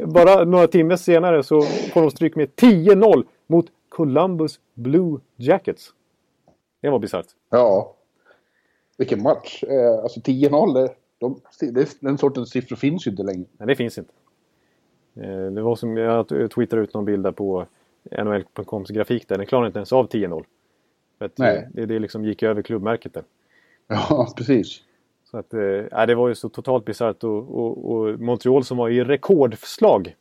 bara några timmar senare så får de stryk med 10-0 mot Columbus Blue Jackets. Det var bisarrt. Ja. Vilken match. Eh, alltså 10-0, de, den sortens siffror finns ju inte längre. Nej, det finns inte. Eh, det var som jag twittrade ut någon bild där på NHL.coms grafik där. Den klarar inte ens av 10-0. Nej. Det, det liksom gick över klubbmärket där. Ja, precis. Så att, eh, det var ju så totalt bisarrt och, och, och, Montreal som var i rekordslag.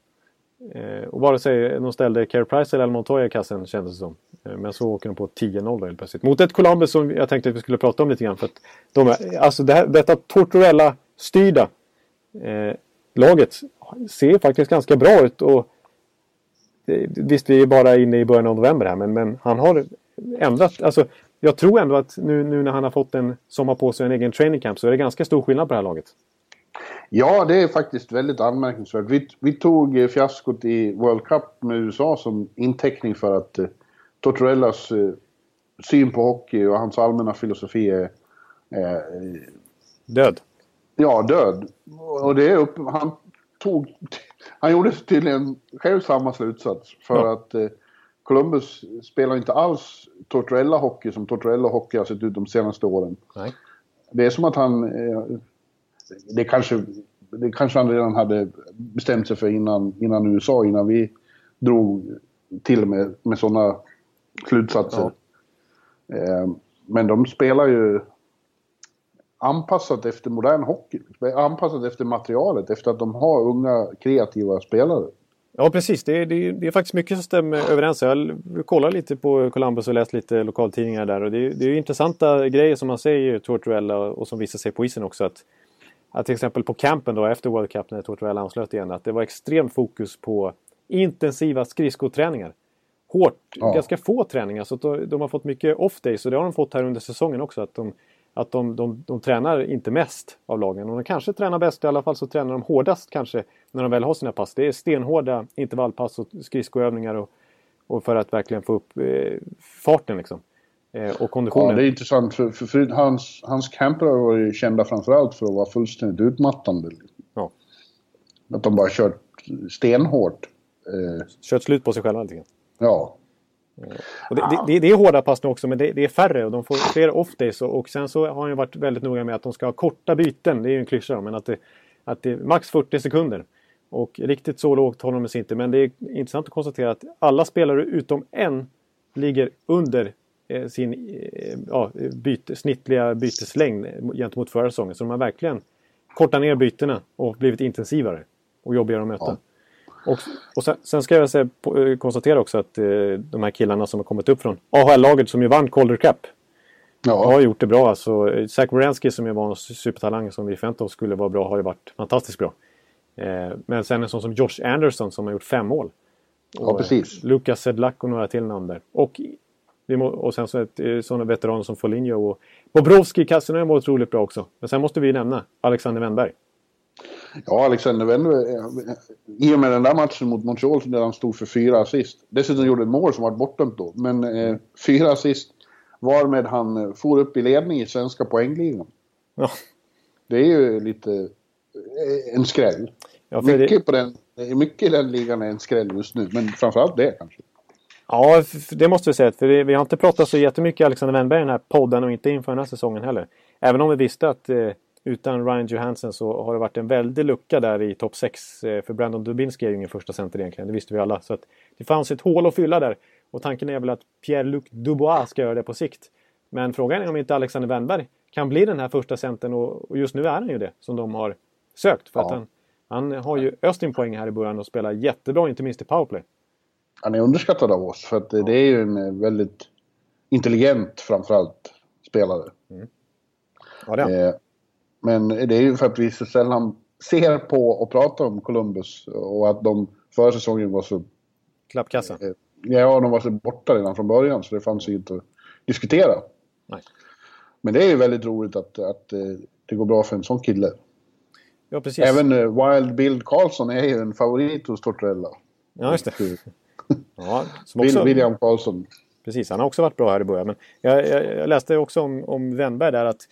Eh, och vare sig de ställde Care Price eller Montoya i kassen kändes det som. Eh, men så åker de på 10-0 helt plötsligt. Mot ett Columbus som jag tänkte att vi skulle prata om lite grann. För att de är, alltså det här, detta Tortorella-styrda eh, laget ser faktiskt ganska bra ut. Och, eh, visst, vi är bara inne i början av november här men, men han har ändrat. Alltså, jag tror ändå att nu, nu när han har fått en sommar på sig en egen training camp så är det ganska stor skillnad på det här laget. Ja, det är faktiskt väldigt anmärkningsvärt. Vi, vi tog eh, fiaskot i World Cup med USA som inteckning för att eh, Tortorellas eh, syn på hockey och hans allmänna filosofi är... Eh, död? Ja, död. Och det är upp, han tog... Han gjorde tydligen själv samma slutsats. För ja. att eh, Columbus spelar inte alls Tortorella-hockey som Tortorella-hockey har sett ut de senaste åren. Nej. Det är som att han... Eh, det kanske, det kanske han redan hade bestämt sig för innan, innan USA, innan vi drog till med, med sådana slutsatser. Ja. Eh, men de spelar ju anpassat efter modern hockey. Anpassat efter materialet, efter att de har unga kreativa spelare. Ja precis, det är, det, det är, faktiskt mycket som stämmer överens. Jag kollar lite på Columbus och läst lite lokaltidningar där och det är, det är intressanta grejer som man säger i Tortorella och som visar sig på isen också. Att, att till exempel på campen då efter World Cup när Tortorella anslöt igen att det var extremt fokus på intensiva skridskoträningar. Hårt, ja. ganska få träningar så de, har fått mycket off days och det har de fått här under säsongen också. Att de, att de, de, de tränar inte mest av lagen. Och de kanske tränar bäst, i alla fall så tränar de hårdast kanske när de väl har sina pass. Det är stenhårda intervallpass och skridskoövningar och, och för att verkligen få upp eh, farten liksom. Eh, och konditionen. Ja, det är intressant för, för, för hans, hans camper har varit kända framförallt för att vara fullständigt utmattande. Ja. Att de bara kört stenhårt. Eh. Kört slut på sig själva lite grann. Ja. Det, det, det, är hårda pass nu också men det, det, är färre och de får fler off-days. Och, och, sen så har han ju varit väldigt noga med att de ska ha korta byten. Det är ju en klyscha men att det, att det är max 40 sekunder. Och riktigt så lågt håller de sig inte. Men det är intressant att konstatera att alla spelare utom en ligger under eh, sin eh, ja, byte, snittliga byteslängd gentemot förra säsongen. Så de har verkligen kortat ner bytena och blivit intensivare och jobbigare att möta. Ja. Och, och sen, sen, ska jag säga, eh, konstatera också att eh, de här killarna som har kommit upp från AHL-laget som ju vann Calder Cup. Ja. Har gjort det bra. Alltså, Zach Wierenski som ju var en supertalang som vi förväntade oss skulle vara bra har ju varit fantastiskt bra. Eh, men sen en sån som Josh Anderson som har gjort fem mål. Och, ja, precis. Eh, Lucas Sedlak och några till namn där. Och, och sen så ett, eh, sådana veteraner som Foligno och Bobrovski i har varit otroligt bra också. Men sen måste vi nämna Alexander Wennberg. Ja, Alexander Wennberg. I och med den där matchen mot Montreal där han stod för fyra assist. Dessutom gjorde ett mål som var bortdömt då. Men eh, fyra assist varmed han eh, for upp i ledning i svenska poängligan. Ja. Det är ju lite eh, en skräll. Ja, mycket, det... på den, mycket i den ligan är en skräll just nu, men framförallt det kanske. Ja, det måste vi säga. För vi har inte pratat så jättemycket Alexander Wennberg i den här podden och inte inför den här säsongen heller. Även om vi visste att eh, utan Ryan Johansson så har det varit en väldig lucka där i topp 6. Eh, för Brandon Dubinski är ju ingen första center egentligen, det visste vi alla. Så att det fanns ett hål att fylla där. Och tanken är väl att Pierre-Luc Dubois ska göra det på sikt. Men frågan är om inte Alexander Wennberg kan bli den här första centern och just nu är han ju det som de har sökt. För ja. att han, han har ju öst in poäng här i början och spelar jättebra, inte minst i powerplay. Han är underskattad av oss för att det är ju en väldigt intelligent framförallt spelare. Mm. Ja, det är. Eh, men det är ju för att vi så sällan ser på och pratar om Columbus och att de förra säsongen var så... Klappkassa? Eh, ja, de var så borta redan från början så det fanns ju inte att diskutera. Nej. Men det är ju väldigt roligt att, att eh, det går bra för en sån kille. Ja, precis. Även eh, Wild Bill Karlsson är ju en favorit hos Tortorella. Ja, just det. ja, också... William Karlsson. Precis, han har också varit bra här i början. Men jag, jag, jag läste också om, om Wennberg där att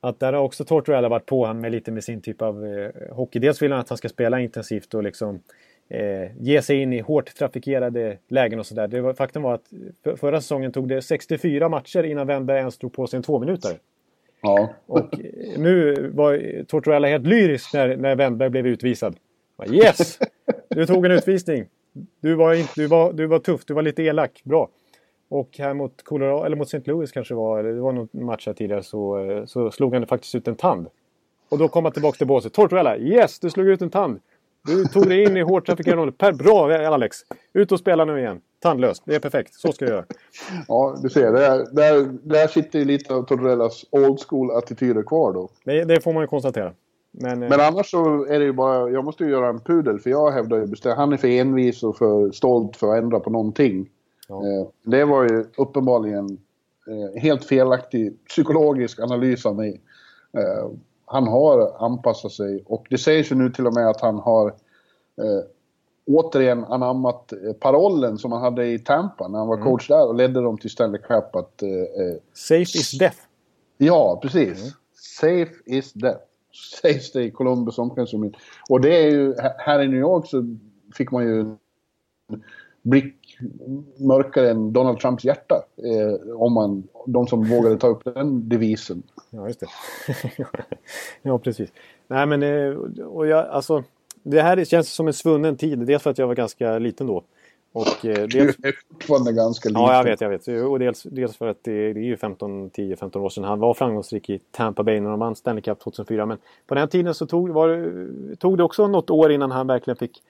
att där har också Tortorella varit på honom med lite med sin typ av eh, hockey. Dels vill han att han ska spela intensivt och liksom eh, ge sig in i hårt trafikerade lägen och sådär. Faktum var att för, förra säsongen tog det 64 matcher innan Wennberg ens drog på sig en två minuter. Ja. Och eh, nu var Tortorella helt lyrisk när, när Wennberg blev utvisad. Yes! Du tog en utvisning. Du var, inte, du, var, du var tuff, du var lite elak. Bra. Och här mot, Colorado, eller mot St. Louis kanske det var, eller det var någon match här tidigare, så, eh, så slog han faktiskt ut en tand. Och då kom han tillbaka till båset. Tortorella, yes! Du slog ut en tand! Du tog dig in i hårt trafikerade områden. Bra Alex! Ut och spela nu igen. Tandlöst. Det är perfekt. Så ska du göra. Ja, du ser. Där, där, där sitter ju lite av Tortorellas old school-attityder kvar då. Det, det, får man ju konstatera. Men, Men annars så är det ju bara... Jag måste ju göra en pudel för jag hävdar ju bestämt... Han är för envis och för stolt för att ändra på någonting. Ja. Eh, det var ju uppenbarligen eh, helt felaktig psykologisk analys av mig. Eh, han har anpassat sig och det sägs ju nu till och med att han har återigen anammat parollen som han hade i Tampa när han var mm. coach där och ledde dem till Stanley Cup att... Eh Safe is death. Ja, precis. Mm. Safe is death. Sägs det i Columbus omklädningsrum. Och det är ju, här i New York så fick man ju blick mörkare än Donald Trumps hjärta. Eh, om man, de som vågade ta upp den devisen. Ja, just det. ja, precis. Nej, men eh, och jag, alltså, det här känns som en svunnen tid. Dels för att jag var ganska liten då. Och, eh, dels... Du är fortfarande ganska liten. Ja, jag vet. Jag vet. Och dels, dels för att det, det är ju 10-15 år sedan han var framgångsrik i Tampa Bay när de vann Stanley Cup 2004. Men på den tiden så tog, var, tog det också något år innan han verkligen fick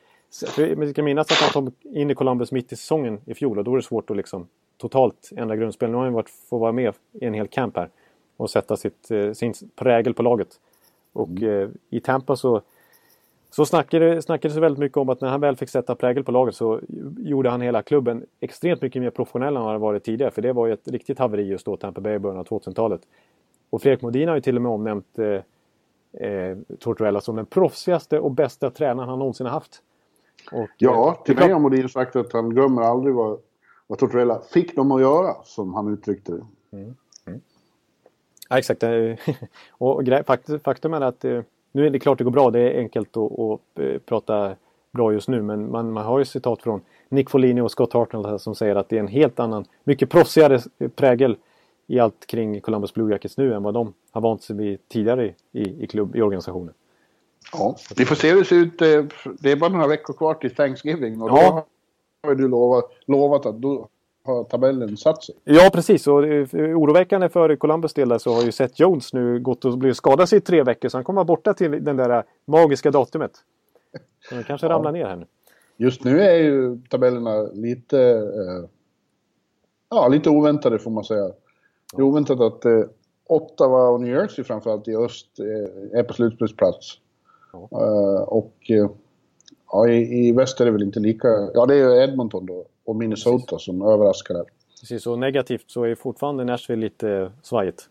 vi ska minnas att han kom in i Columbus mitt i säsongen i fjol och då är det svårt att liksom totalt ändra grundspel. Nu har han varit, får vara med i en hel camp här och sätta sitt, eh, sin prägel på laget. Och mm. eh, i Tampa så, så snackades det så väldigt mycket om att när han väl fick sätta prägel på laget så gjorde han hela klubben extremt mycket mer professionell än vad det varit tidigare. För det var ju ett riktigt haveri just då, Tampa Bay i början av 2000-talet. Och Fredrik Modin har ju till och med omnämnt eh, eh, Tortorella som den proffsigaste och bästa tränaren han någonsin har haft. Och, ja, eh, till mig har Modin sagt att han glömmer aldrig vad, vad Tortorella fick dem att göra, som han uttryckte det. Mm. Mm. Ja, exakt. och faktum är att eh, nu är det klart det går bra. Det är enkelt att, att eh, prata bra just nu. Men man, man har ju citat från Nick Folini och Scott Hartnell som säger att det är en helt annan, mycket proffsigare prägel i allt kring Columbus Blue Jackets nu än vad de har vant sig vid tidigare i, i, klubb, i organisationen. Ja, vi får se hur det ser ut. Eh, det är bara några veckor kvar till Thanksgiving och ja. då har du lovat, lovat att då har tabellen satt sig. Ja, precis. Och oroväckande för Columbus del där så har ju Seth Jones nu gått och blivit skadad i tre veckor så han kommer vara borta till den där magiska datumet. Så han kanske ja. ramlar ner här nu. Just nu är ju tabellerna lite, eh, ja, lite oväntade får man säga. Det är oväntat att eh, Ottawa och New Jersey framförallt i öst eh, är på slutspelsplats. Uh, och uh, ja, i, i väst är det väl inte lika... Ja, det är Edmonton då och Minnesota Precis. som överraskar där. Precis, och negativt så är fortfarande Nashville lite svajigt.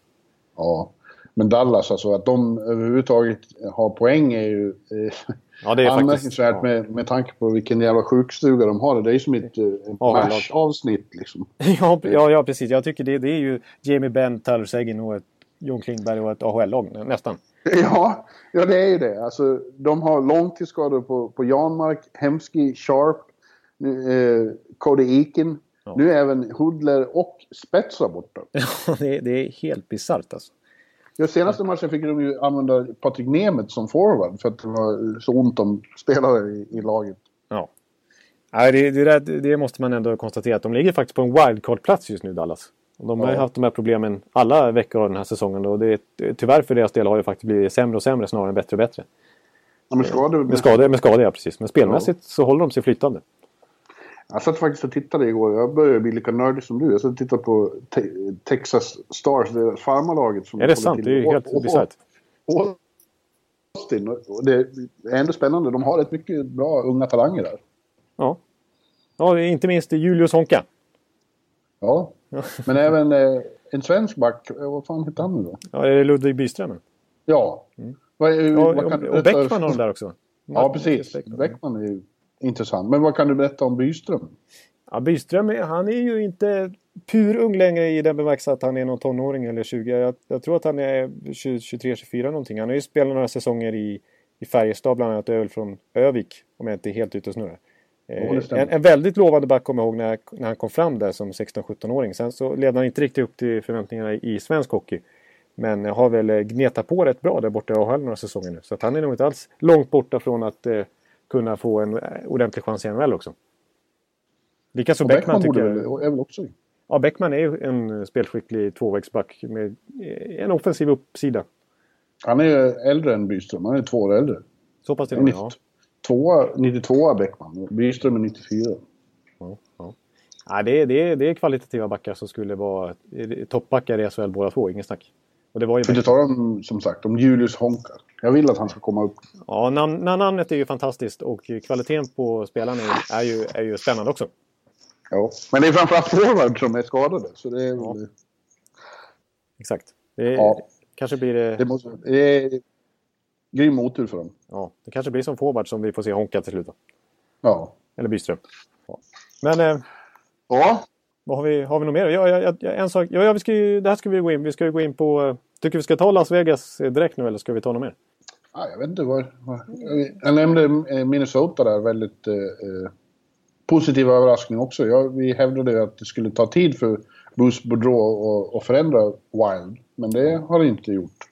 Ja, men Dallas alltså att de överhuvudtaget har poäng är ju eh, ja, det är anmärkningsvärt ja. med, med tanke på vilken jävla sjukstuga de har. Det är ju som ett ja, avsnitt liksom. ja, ja, ja, precis. Jag tycker det, det är ju Jamie Benn, Tyler Seguin och ett Jon Klingberg och ett AHL-lag nästan. Ja, ja, det är ju det. Alltså, de har långtidsskador på, på Janmark, Hemski, Sharp, eh, Cody Eakin. Ja. Nu även Hudler och Spetsa borta. Ja, det, det är helt bisarrt alltså. Ja, senaste matchen fick de ju använda Patrik Nemeth som forward för att det var så ont om spelare i, i laget. Ja. Nej, det, det, det, måste man ändå konstatera att de ligger faktiskt på en wildcard-plats just nu, Dallas. De har ja. haft de här problemen alla veckor av den här säsongen och det, tyvärr för deras del har det faktiskt blivit sämre och sämre snarare än bättre och bättre. Ja, med skador? Med skador, med skador ja, precis. Men spelmässigt ja. så håller de sig flytande. Jag satt faktiskt och tittade igår. Jag börjar bli lika nördig som du. Jag satt och tittade på te Texas Stars, det farmarlaget. Som är det sant? Det är ju helt bisarrt. Austin. Och det är ändå spännande. De har rätt mycket bra unga talanger där. Ja. Ja, inte minst Julius Honka. Ja, men även eh, en svensk back, eh, vad fan heter han nu då? Ja, är det Ludvig Byström? Ja. Mm. Vad, ja vad kan och, och Bäckman har de där också. Ja, precis. Bäckman är ju intressant. Men vad kan du berätta om Byström? Ja, Byström, han är ju inte pur ung längre i den bemärkelsen att han är någon tonåring eller 20. Jag, jag tror att han är 23-24 någonting. Han har ju spelat några säsonger i, i Färjestad bland annat, öl från Övik. Om jag inte är helt ute och snurrar. Eh, en, en, väldigt lovande back kommer jag ihåg när, när han kom fram där som 16-17-åring. Sen så levde han inte riktigt upp till förväntningarna i svensk hockey. Men har väl eh, gnetat på rätt bra där borta i AHL några säsonger nu. Så att han är nog inte alls långt borta från att eh, kunna få en eh, ordentlig chans i NHL också. Likaså Bäckman, Bäckman tycker jag. Är väl också Ja, Bäckman är ju en spelskicklig tvåvägsback med en offensiv uppsida. Han är äldre än Byström. Han är två år äldre. Så pass till och med, ja. Tvåa, 92 Bäckman. Byström är 94. Ja, ja. Ja, det, är, det, är, det är kvalitativa backar som skulle vara toppbackar i SHL båda två, ingen snack. Och det var ju För inte tala om, som sagt, om Julius Honka. Jag vill att han ska komma upp. Ja, namn, namnet är ju fantastiskt och kvaliteten på spelarna är ju, är ju spännande också. Ja, men det är framförallt forward som är skadade. Så det är ja. Exakt. Det är, ja. kanske blir det... Det, måste, det grym otur för dem. Ja, det kanske blir som forward som vi får se Honka till slut. Då. Ja. Eller Byström. Ja. Men... Eh, ja. Vad har, vi, har vi något mer? Ja, ja, ja, en sak. Ja, ja, vi ska ju, det här ska vi gå in Vi ska ju gå in på... Eh, tycker vi ska ta Las Vegas direkt nu eller ska vi ta något mer? Ja, jag vet inte vad... Jag nämnde eh, Minnesota där. Väldigt eh, eh, positiv överraskning också. Ja, vi hävdade att det skulle ta tid för Bruce Boudreau att förändra Wild. Men det har det inte gjort.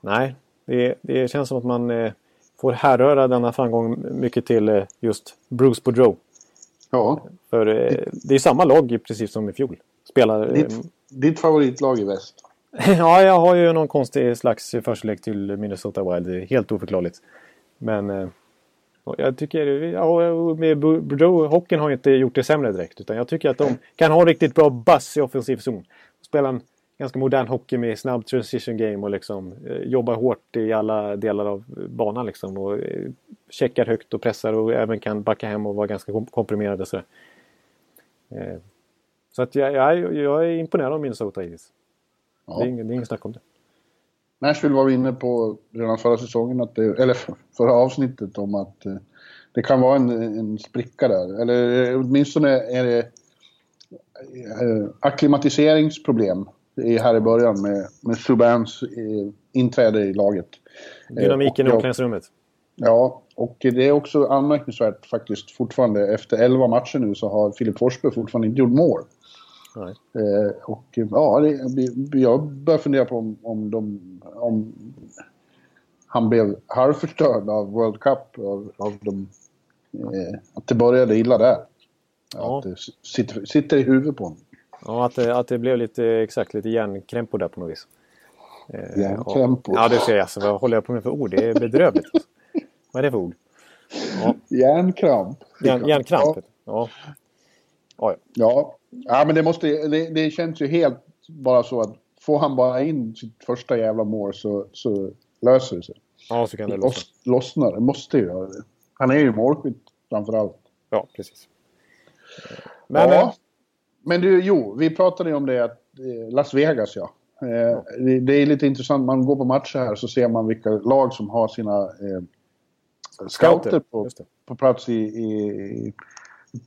Nej, det, det känns som att man eh, får härröra denna framgång mycket till eh, just Bruce Boudreau. Ja. För eh, det är samma lag precis som i fjol. Spelar, ditt, ditt favoritlag i väst? ja, jag har ju någon konstig slags förkärlek till Minnesota Wild. Det är helt oförklarligt. Men jag tycker, ja, med Bordeaux, hockeyn har inte gjort det sämre direkt. Utan jag tycker att de kan ha riktigt bra buzz i offensiv zon. Spela en ganska modern hockey med snabb transition game och liksom eh, jobbar hårt i alla delar av banan liksom. Och eh, checkar högt och pressar och även kan backa hem och vara ganska komprimerade. Så, eh, så att jag, jag, jag är imponerad av Minnesota hittills. Ja. Det, är ingen, det är ingen snack om det. Nashville var vi inne på redan förra säsongen, att det, eller förra avsnittet, om att eh, det kan vara en, en spricka där. Eller eh, åtminstone är det eh, akklimatiseringsproblem här i början med, med Subans inträde i laget. Dynamiken i omklädningsrummet. Ja, och det är också anmärkningsvärt faktiskt fortfarande. Efter 11 matcher nu så har Filip Forsberg fortfarande inte gjort mål. Eh, och ja, det, jag börjar fundera på om, om, de, om han blev halvförstörd av World Cup, av, av de, eh, att det började illa där. Ja. Att det sitter, sitter i huvudet på honom. Ja, att det, att det blev lite, exakt, lite järnkrämpor där på något vis. Eh, järnkrämpor? Ja, det ser jag. Alltså, vad håller jag på med för ord? Det är bedrövligt. vad är det för ord? Ja. Järnkramp. Järn, järnkramp? Ja. Ja. ja. Ja, men det, måste, det, det, känns ju helt bara så att får han bara in sitt första jävla mål så, så löser det sig. Ja, så kan det lossna. lossna. Det måste ju göra det. Han är ju målskytt framförallt. Ja, precis. Men, ja, men du, jo, vi pratade ju om det att eh, Las Vegas, ja. Eh, det, det är lite intressant, man går på matcher här så ser man vilka lag som har sina eh, scouter på, på plats i, i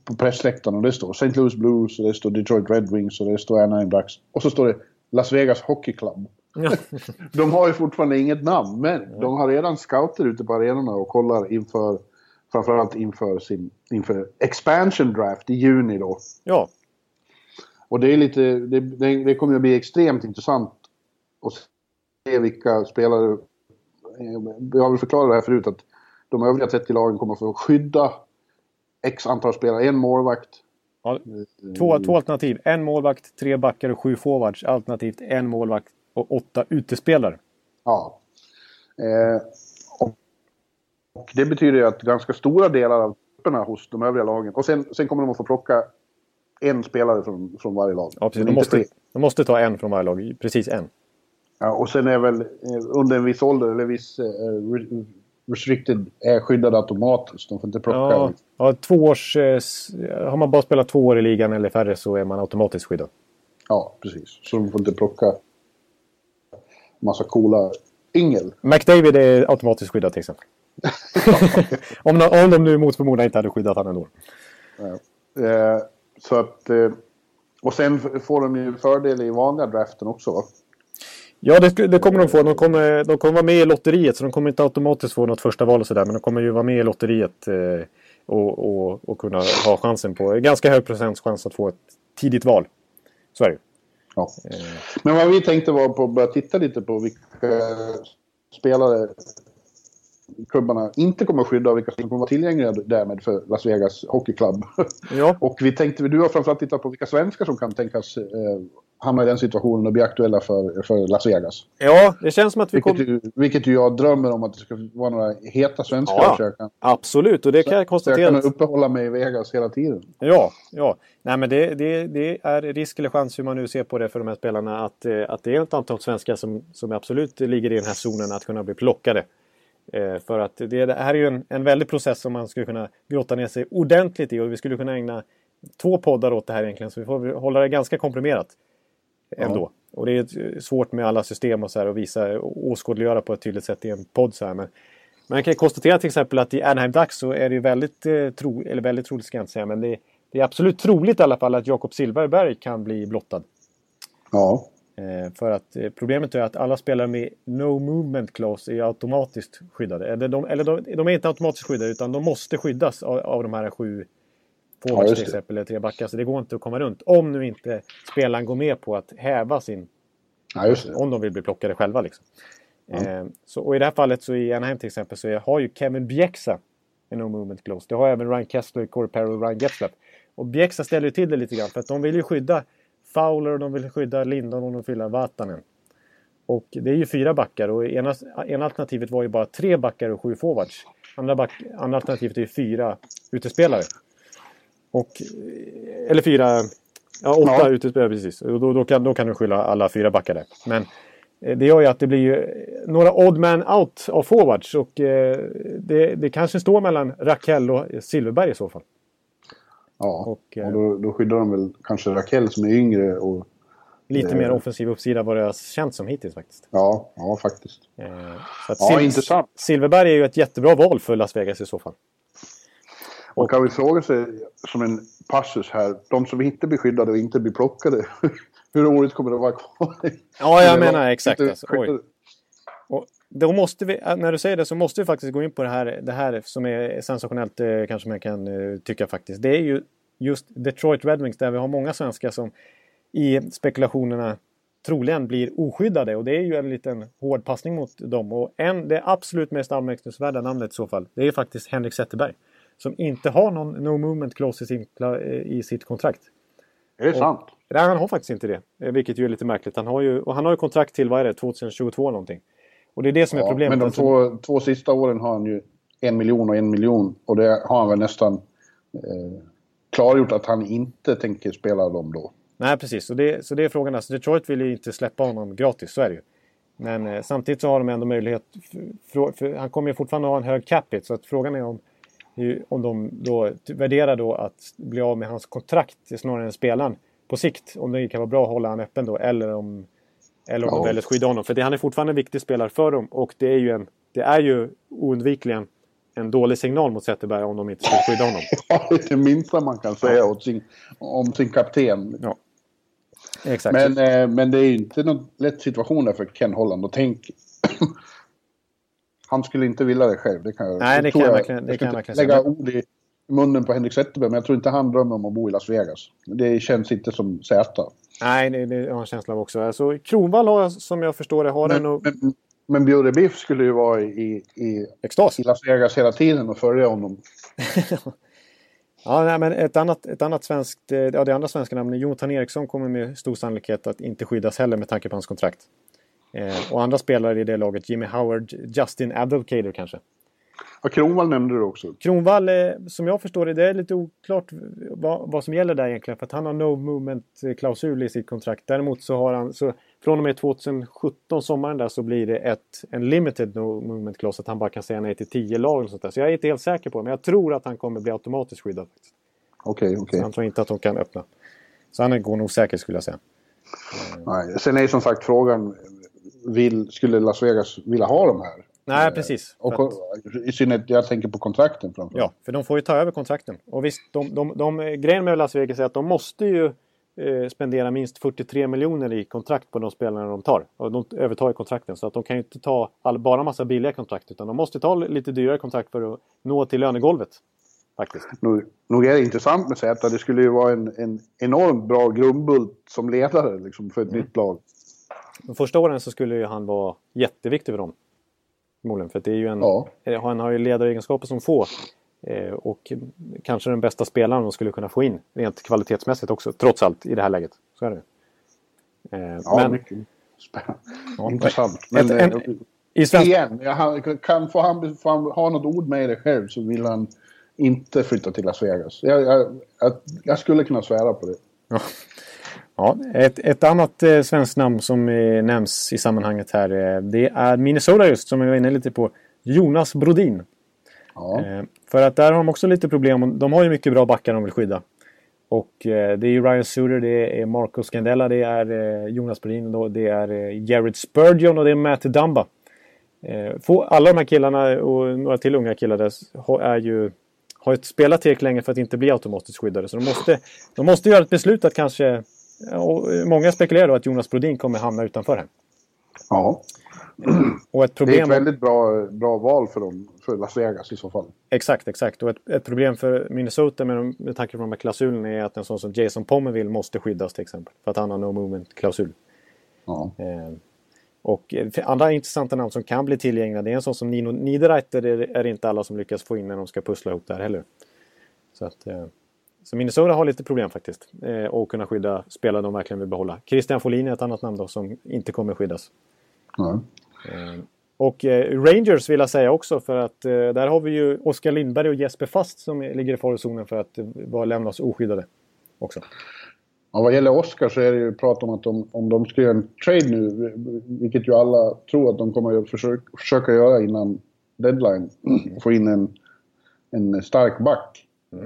på pressläktaren och det står St. Louis Blues och det står Detroit Red Wings och det står Anaheim Ducks. Och så står det Las Vegas Hockey Club. Ja. de har ju fortfarande inget namn, men ja. de har redan scouter ute på arenorna och kollar inför, framförallt inför sin, inför expansion draft i juni då. Ja. Och det är lite, det, det, det kommer att bli extremt intressant att se vilka spelare, jag har väl förklarat det här förut att de övriga 30 lagen kommer att få skydda X antal spelare, en målvakt. Ja, två, två alternativ. En målvakt, tre backar och sju forwards. Alternativt en målvakt och åtta utespelare. Ja. Eh, och, och, det betyder ju att ganska stora delar av grupperna hos de övriga lagen. Och sen, sen kommer de att få plocka en spelare från, från varje lag. Ja, precis. De måste, de måste ta en från varje lag. Precis en. Ja, och sen är väl eh, under en viss ålder eller viss eh, restricted är skyddade automatiskt. De får inte plocka. Ja, ja, två års, eh, har man bara spelat två år i ligan eller färre så är man automatiskt skyddad. Ja, precis. Så de får inte plocka massa coola yngel. McDavid är automatiskt skyddad till exempel. om, de, om de nu mot förmodan inte hade skyddat honom ändå. Ja. Eh, så att... Eh, och sen får de ju fördel i vanliga draften också. Va? Ja, det, det, kommer de få. De kommer, de kommer vara med i lotteriet så de kommer inte automatiskt få något första val och sådär. Men de kommer ju vara med i lotteriet eh, och, och, och, kunna ha chansen på ganska hög procents chans att få ett tidigt val. Så är det ja. eh. Men vad vi tänkte var på att börja titta lite på vilka spelare klubbarna inte kommer att skydda och vilka som kommer att vara tillgängliga därmed för Las Vegas Hockey Club. Ja. och vi tänkte, du har framförallt tittat på vilka svenskar som kan tänkas eh, hamna i den situationen och bli aktuella för, för Las Vegas. ja, det känns som att vi Vilket, kommer... ju, vilket ju jag drömmer om att det ska vara några heta svenskar. Ja, jag kan, Absolut, och det kan jag så jag konstatera. kan uppehålla mig i Vegas hela tiden. Ja, ja. Nej, men det, det, det är risk eller chans hur man nu ser på det för de här spelarna att, eh, att det är ett antal svenskar som, som absolut ligger i den här zonen att kunna bli plockade. Eh, för att det, det här är ju en, en väldig process som man skulle kunna grotta ner sig ordentligt i och vi skulle kunna ägna två poddar åt det här egentligen så vi får hålla det ganska komprimerat. Ändå. Och det är ett- svårt med alla system och så här att visa och åskådliggöra på ett tydligt sätt i en podd så här. Men man kan konstatera till exempel att i Anaheim Ducks så är det ju väldigt, eh, tro, eller väldigt troligt ska jag inte säga, men det, det är absolut troligt i alla fall att Jakob Silverberg kan bli blottad. Ja. Eh, för att eh, problemet är att alla spelare med No Movement Clause är automatiskt skyddade. Eller, de, eller de, de är inte automatiskt skyddade utan de måste skyddas av, av de här sju Ja, forwards just till exempel, eller tre backar. Så det går inte att komma runt. Om nu inte spelaren går med på att häva sin ja, om de vill bli plockade själva. Liksom. Eh, så, och i det här fallet så i Anaheim till exempel så är, har ju Kevin Bjäxa en no movement clause. Det har även Ryan Kessler, Corey Perry och Ryan Getzlaff. Och Bjäxa ställer ju till det lite grann för att de vill ju skydda Fowler, de vill skydda Lindon och de vill skydda Vatanen. Och det är ju fyra backar och ena, ena alternativet var ju bara tre backar och sju forwards. Andra, back, andra alternativet är ju fyra utespelare. Och, eller fyra, ja åtta Ja. utespelare precis. Och då, då, kan, då kan du skylla alla fyra backar där. Men eh, det gör ju att det blir ju några odd man out av forwards. Och eh, det, det kanske står mellan Rakell och Silverberg i så fall. Ja. Och, Och, eh, då, då skyddar de väl kanske Raquel som är yngre och Lite Eh. mer offensiv uppsida vad det har känts som hittills faktiskt. ja, ja faktiskt. Eh, så Ja, Sil- intressant. Silverberg är ju ett jättebra val för Las Vegas i så fall. Man kan väl fråga sig som en passus här, de som inte blir skyddade och inte blir plockade, hur roligt kommer det att vara kvar? Ja, jag menar exakt. Alltså. Oj. Och då måste vi, äh, när du säger det så måste vi faktiskt gå in på det här, det här som är sensationellt eh, kanske man kan eh, tycka faktiskt. Det är ju just Detroit Red Wings där vi har många svenskar som i spekulationerna troligen blir oskyddade och det är ju en liten hård passning mot dem. Och en, det absolut mest anmärkningsvärda namnet i så fall, det är faktiskt Henrik Zetterberg. Som inte har någon no movement clause i, sin, eh, i sitt kontrakt. Är det sant? Nej, han har faktiskt inte det. Vilket ju är lite märkligt. Han har ju, och han har ju kontrakt till, vad är det, 2022 någonting. Och det är det som är Ja, problemet. men de Alltså- två, två sista åren har han ju en miljon och en miljon. Och det har han väl nästan eh, klargjort att han inte tänker spela dem då. Nej, precis. Och det, så det är frågan. Alltså, Detroit vill ju inte släppa honom gratis, så är det ju. Men eh, samtidigt så har de ändå möjlighet. För, för, han kommer ju fortfarande ha en hög capita. Så att frågan är om, om de då värderar då att bli av med hans kontrakt snarare än spelaren på sikt. Om det kan vara bra att hålla han öppen då. Eller om, eller om Ja. de väljer att skydda honom. För det, han är fortfarande en viktig spelare för dem. Och det är ju, en, det är ju oundvikligen en dålig signal mot Zetterberg om de inte skulle skydda honom. Ja, det är det minsta man kan säga åt sin, om sin kapten. Ja. Exakt. Men, eh, men det är ju inte någon lätt situation där för Ken Holland. Och tänk... han skulle inte vilja det själv. Det kan jag, Nej, det kan jag verkligen- det jag kan jag verkligen lägga ord i munnen på Henrik Zetterberg, men jag tror inte han drömmer om att bo i Las Vegas. Det känns inte som Zäta. Nej, det, det har jag en känsla av också. Alltså, Kronwall har, som jag förstår det, har en Men, och men, men Bjurre Biff skulle ju vara i, i, extas. i Las Vegas hela tiden och följa honom. Ja, nej, men ett annat, ett annat svenskt, eh, ja, det andra svenska namnet, Jonathan Eriksson, kommer med stor sannolikhet att inte skyddas heller med tanke på hans kontrakt. Eh, och andra spelare i det laget, Jimmy Howard, Justin Advocator kanske. Ja, Kronwall nämnde du också. Kronwall, eh, som jag förstår det, det är lite oklart vad, vad som gäller där egentligen. För att han har no movement-klausul i sitt kontrakt. Däremot så har han, så från och med 2017, sommaren där, så blir det ett, en limited no movement-clause. Att han bara kan säga nej till 10 lag och sånt där. Så jag är inte helt säker på det. Men jag tror att han kommer bli automatiskt skyddad. Okej, okej. Så han tror inte att de kan öppna. Så han går nog säker skulle jag säga. Nej. Sen är ju som sagt frågan, vill, skulle Las Vegas vilja ha de här? Nej, precis. För Och, att- I synnerhet, jag tänker på kontrakten framförallt. Ja, för de får ju ta över kontrakten. Och visst, de, de, de, grejen med Las Vegas är att de måste ju eh, spendera minst 43 miljoner i kontrakt på de spelarna de tar. Och de övertar ju kontrakten. Så att de kan ju inte ta all, bara massa billiga kontrakt. Utan de måste ta lite dyrare kontrakt för att nå till lönegolvet. Faktiskt. Nog, nog är det intressant med Zäta. Det skulle ju vara en, en enormt bra grundbult som ledare liksom, för ett Mm. nytt lag. De första åren så skulle ju han vara jätteviktig för dem. Förmodligen, för det är ju en, Ja. eh, han har ju ledaregenskaper som få. Eh, och kanske den bästa spelaren de skulle kunna få in rent kvalitetsmässigt också, trots allt, i det här läget. Så är det. Eh, Ja, men mycket spännande. Ja, Intressant. ett- Men, en- i svensk... igen, han- kan få han, få han ha något ord med det själv så vill han inte flytta till Las Vegas. Jag, jag, jag, jag skulle kunna svära på det. Ja, ett, ett annat eh, svenskt namn som eh, nämns i sammanhanget här, eh, det är Minnesota just, som jag var inne lite på. Jonas Brodin. Ja. Eh, för att där har de också lite problem. De har ju mycket bra backar de vill skydda. Och eh, det är ju Ryan Suter, det är Marco Scandella, det är eh, Jonas Brodin, det är eh, Jared Spurgeon och det är Matt Dumba. Få, alla de här killarna och några till unga killar där har, är ju, har ju spelat tillräckligt länge för att inte bli automatiskt skyddade. Så de måste, de måste göra ett beslut att kanske... Och många spekulerar då att Jonas Brodin kommer hamna utanför här. ja. Och ett Det är problem... ett väldigt bra, bra val för dem, för Las Vegas i så fall. Exakt, exakt. Och ett, ett problem för Minnesota med, de- med tanke på de här klausulerna är att en sån som Jason Pomerville måste skyddas till exempel. För att han har no movement-klausul. Ja. Eh, och eh, andra intressanta namn som kan bli tillgängliga det är en sån som Nino Niederreiter är, är det inte alla som lyckas få in när de ska pussla ihop det här heller. Så, att, eh, så Minnesota har lite problem faktiskt. Eh, och kunna skydda spelare de verkligen vill behålla. Christian Folin är ett annat namn då som inte kommer skyddas. Eh, Och eh, Rangers vill jag säga också för att eh, där har vi ju Oskar Lindberg och Jesper Fast som ligger i farozonen för att eh, bara lämnas oskyddade. Också. Ja, vad gäller Oscar så är det ju prat om att de, om de ska göra en trade nu, vilket ju alla tror att de kommer att försöka, försöka göra innan deadline, få in en, en stark back. Eh,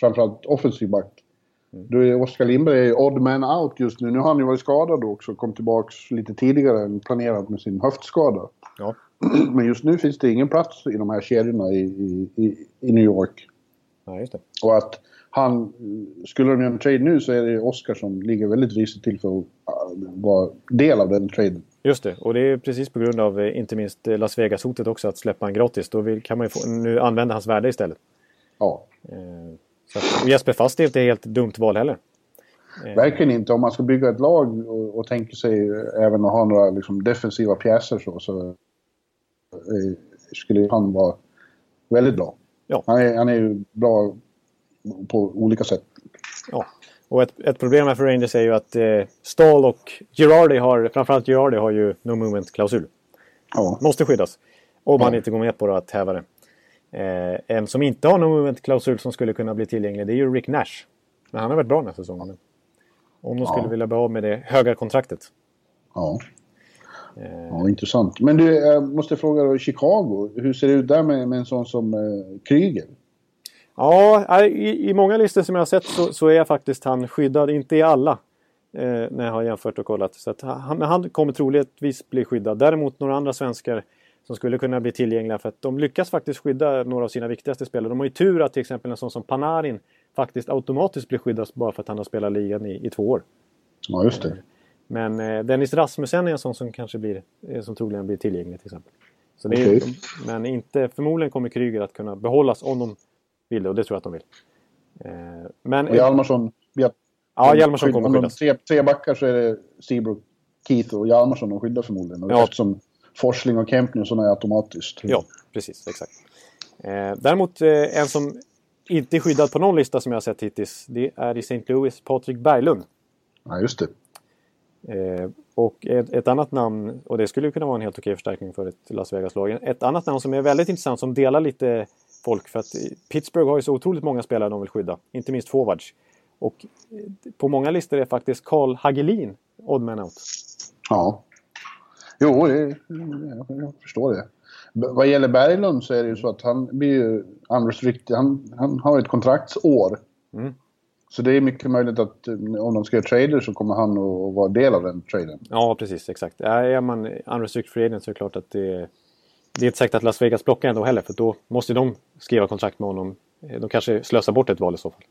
framförallt offensiv back. Är Oskar Lindberg är odd man out just nu. Nu har han ju varit skadad också och kom tillbaks lite tidigare än planerat med sin höftskada. Ja. Men just nu finns det ingen plats i de här kedjorna i, i, i, New York. ja, just det. Och att han, skulle de göra en trade nu så är det Oscar som ligger väldigt risigt till för att äh, vara del av den traden. Just det, och det är precis på grund av eh, inte minst eh, Las Vegas-hotet också att släppa han gratis. Då vill, kan man ju få, nu använda hans värde istället. Ja, Eh, så Jesper Fast är inte helt dumt val heller. Eh, verkligen inte. Om man ska bygga ett lag och, och tänker sig även att ha några liksom, defensiva pjäser så, så eh, skulle han vara väldigt bra. Ja. Han, är, han är ju bra på olika sätt. Ja. Och ett, ett problem här för Rangers är ju att eh, Stahl och Girardi har, framförallt Girardi har ju no movement-klausul. Ja, Måste skyddas. Om han Ja. inte går med på det, att häva det. Eh, en som inte har no movement-klausul som skulle kunna bli tillgänglig det är ju Rick Nash. Men han har varit bra den här säsongen. Om de skulle Ja. vilja bli av med det höga kontraktet. ja. Eh, ja intressant. Men du, jag måste fråga då, Chicago. Hur ser det ut där med, med en sån som eh, Kryger? Ja, i, i många listor som jag har sett så, så är faktiskt han skyddad. Inte i alla. Eh, när jag har jämfört och kollat. Så att han, men han kommer troligtvis bli skyddad. Däremot några andra svenskar som skulle kunna bli tillgängliga. För att de lyckas faktiskt skydda några av sina viktigaste spelare. De har ju tur att till exempel en sån som Panarin faktiskt automatiskt blir skyddad bara för att han har spelat ligan i, i två år. Ja, just det. Men eh, Dennis Rasmussen är en sån som kanske blir, eh, som troligen blir tillgänglig till exempel. Så det är, Okej. Men inte, förmodligen kommer Kryger att kunna behållas om de vill det och det tror jag att de vill. Eh, men, Och Hjalmarsson... ja, Hjalmarsson kommer om skyddas. Tre, tre backar så är det Seabrook, Keith och Hjalmarsson de skyddar förmodligen. Och Ja. Eftersom Forsling och och sådana är automatiskt. Ja, precis. Exakt. Eh, däremot eh, en som inte är skyddad på någon lista som jag har sett hittills. Det är i St. Louis Patrik Berglund. Ja, just det. Eh, och ett, ett annat namn, och det skulle ju kunna vara en helt okej förstärkning för ett Las Vegas-lag. Ett annat namn som är väldigt intressant, som delar lite folk. För att eh, Pittsburgh har ju så otroligt många spelare de vill skydda. Inte minst forwards. Och eh, på många listor är faktiskt Carl Hagelin odd man out. Ja. Jo, det, jag, förstår det. B- vad gäller Berglund så är det ju så att han blir ju unrestricted. Han, han har ett kontraktsår. Mm. Så det är mycket möjligt att eh, om de ska göra trader så kommer han att vara del av den traden. Ja, precis. Exakt. Är man unrestricted free agent så är det klart att det, det är inte säkert att Las Vegas plockar ändå heller. För då måste de skriva kontrakt med honom. De kanske slösar bort ett val i så fall.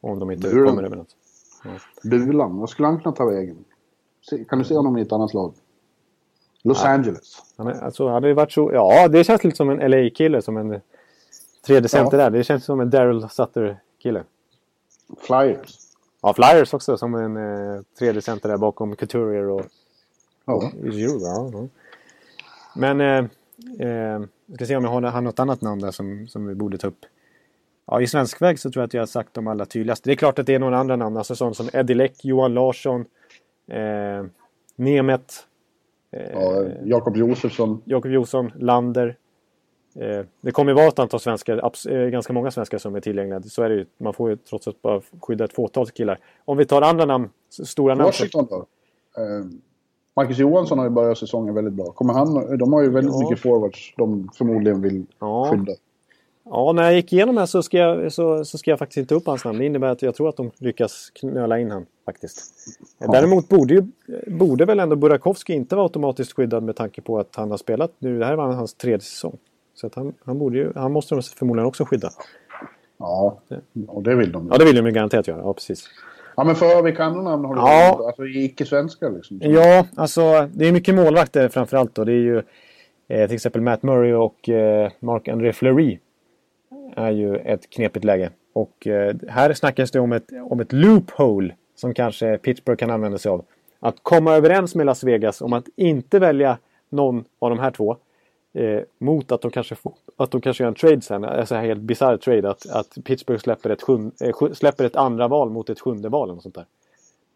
Om de inte då? kommer överens. Bulan, vad skulle han kunna ta vägen? Kan du se honom i ett annat lag? Los Angeles. Han är, alltså, hade varit så... Ja, det känns lite som en LA-kille. Som en tredje center där. Det känns som en Daryl Sutter-kille. Flyers. Ja, Flyers också som en eh, tredje center där bakom Couturier och Ja. Giroux. Ja, ja. Men eh, Eh, jag ska se om jag har, har något annat namn där som, som vi borde ta upp. Ja, i svensk väg så tror jag att jag har sagt de allra tydligaste. Det är klart att det är några andra namn, alltså sånt som Eddie Leck, Johan Larsson, eh, Nemet. Eh, ja, Jakob Josefsson. Jakob Josefsson, Lander. Eh, det kommer ju vara ett antal svenskar, eh, ganska många svenskar som är tillgängliga. Så är det ju. Man får ju trots allt bara skydda ett fåtal killar. Om vi tar andra namn, stora namn. Washington då? Eh, Marcus Johansson har ju börjat säsongen väldigt bra. Kommer han, de har ju väldigt ja. mycket forwards de förmodligen vill ja. skydda. Ja, när jag gick igenom här så ska, jag, så, så ska jag faktiskt inte upp hans namn. Det innebär att jag tror att de lyckas knöla in han faktiskt. Ja. Däremot borde, ju, borde väl ändå Burakovsky inte vara automatiskt skyddad med tanke på att han har spelat nu. Det här var hans tredje säsong. Så att han, han, borde ju, han måste de förmodligen också skydda. Ja, och det vill de. Ja, det vill de ju garanterat göra. Ja, precis. Ja, men för vilka andra namn har du? Ja. Alltså icke-svenska liksom? Ja, alltså det är mycket målvakter framförallt då. Det är ju eh, till exempel Matt Murray och eh, Mark-André Fleury är ju ett knepigt läge. Och eh, här snackas det om ett, om ett loophole som kanske Pittsburgh kan använda sig av. Att komma överens med Las Vegas om att inte välja någon av de här två eh, mot att de kanske får, att de kanske gör en trade sen. Alltså en helt bisarr trade. Att, att Pittsburgh släpper ett, sjun, eh, släpper ett andra val mot ett sjunde val. Och sånt där.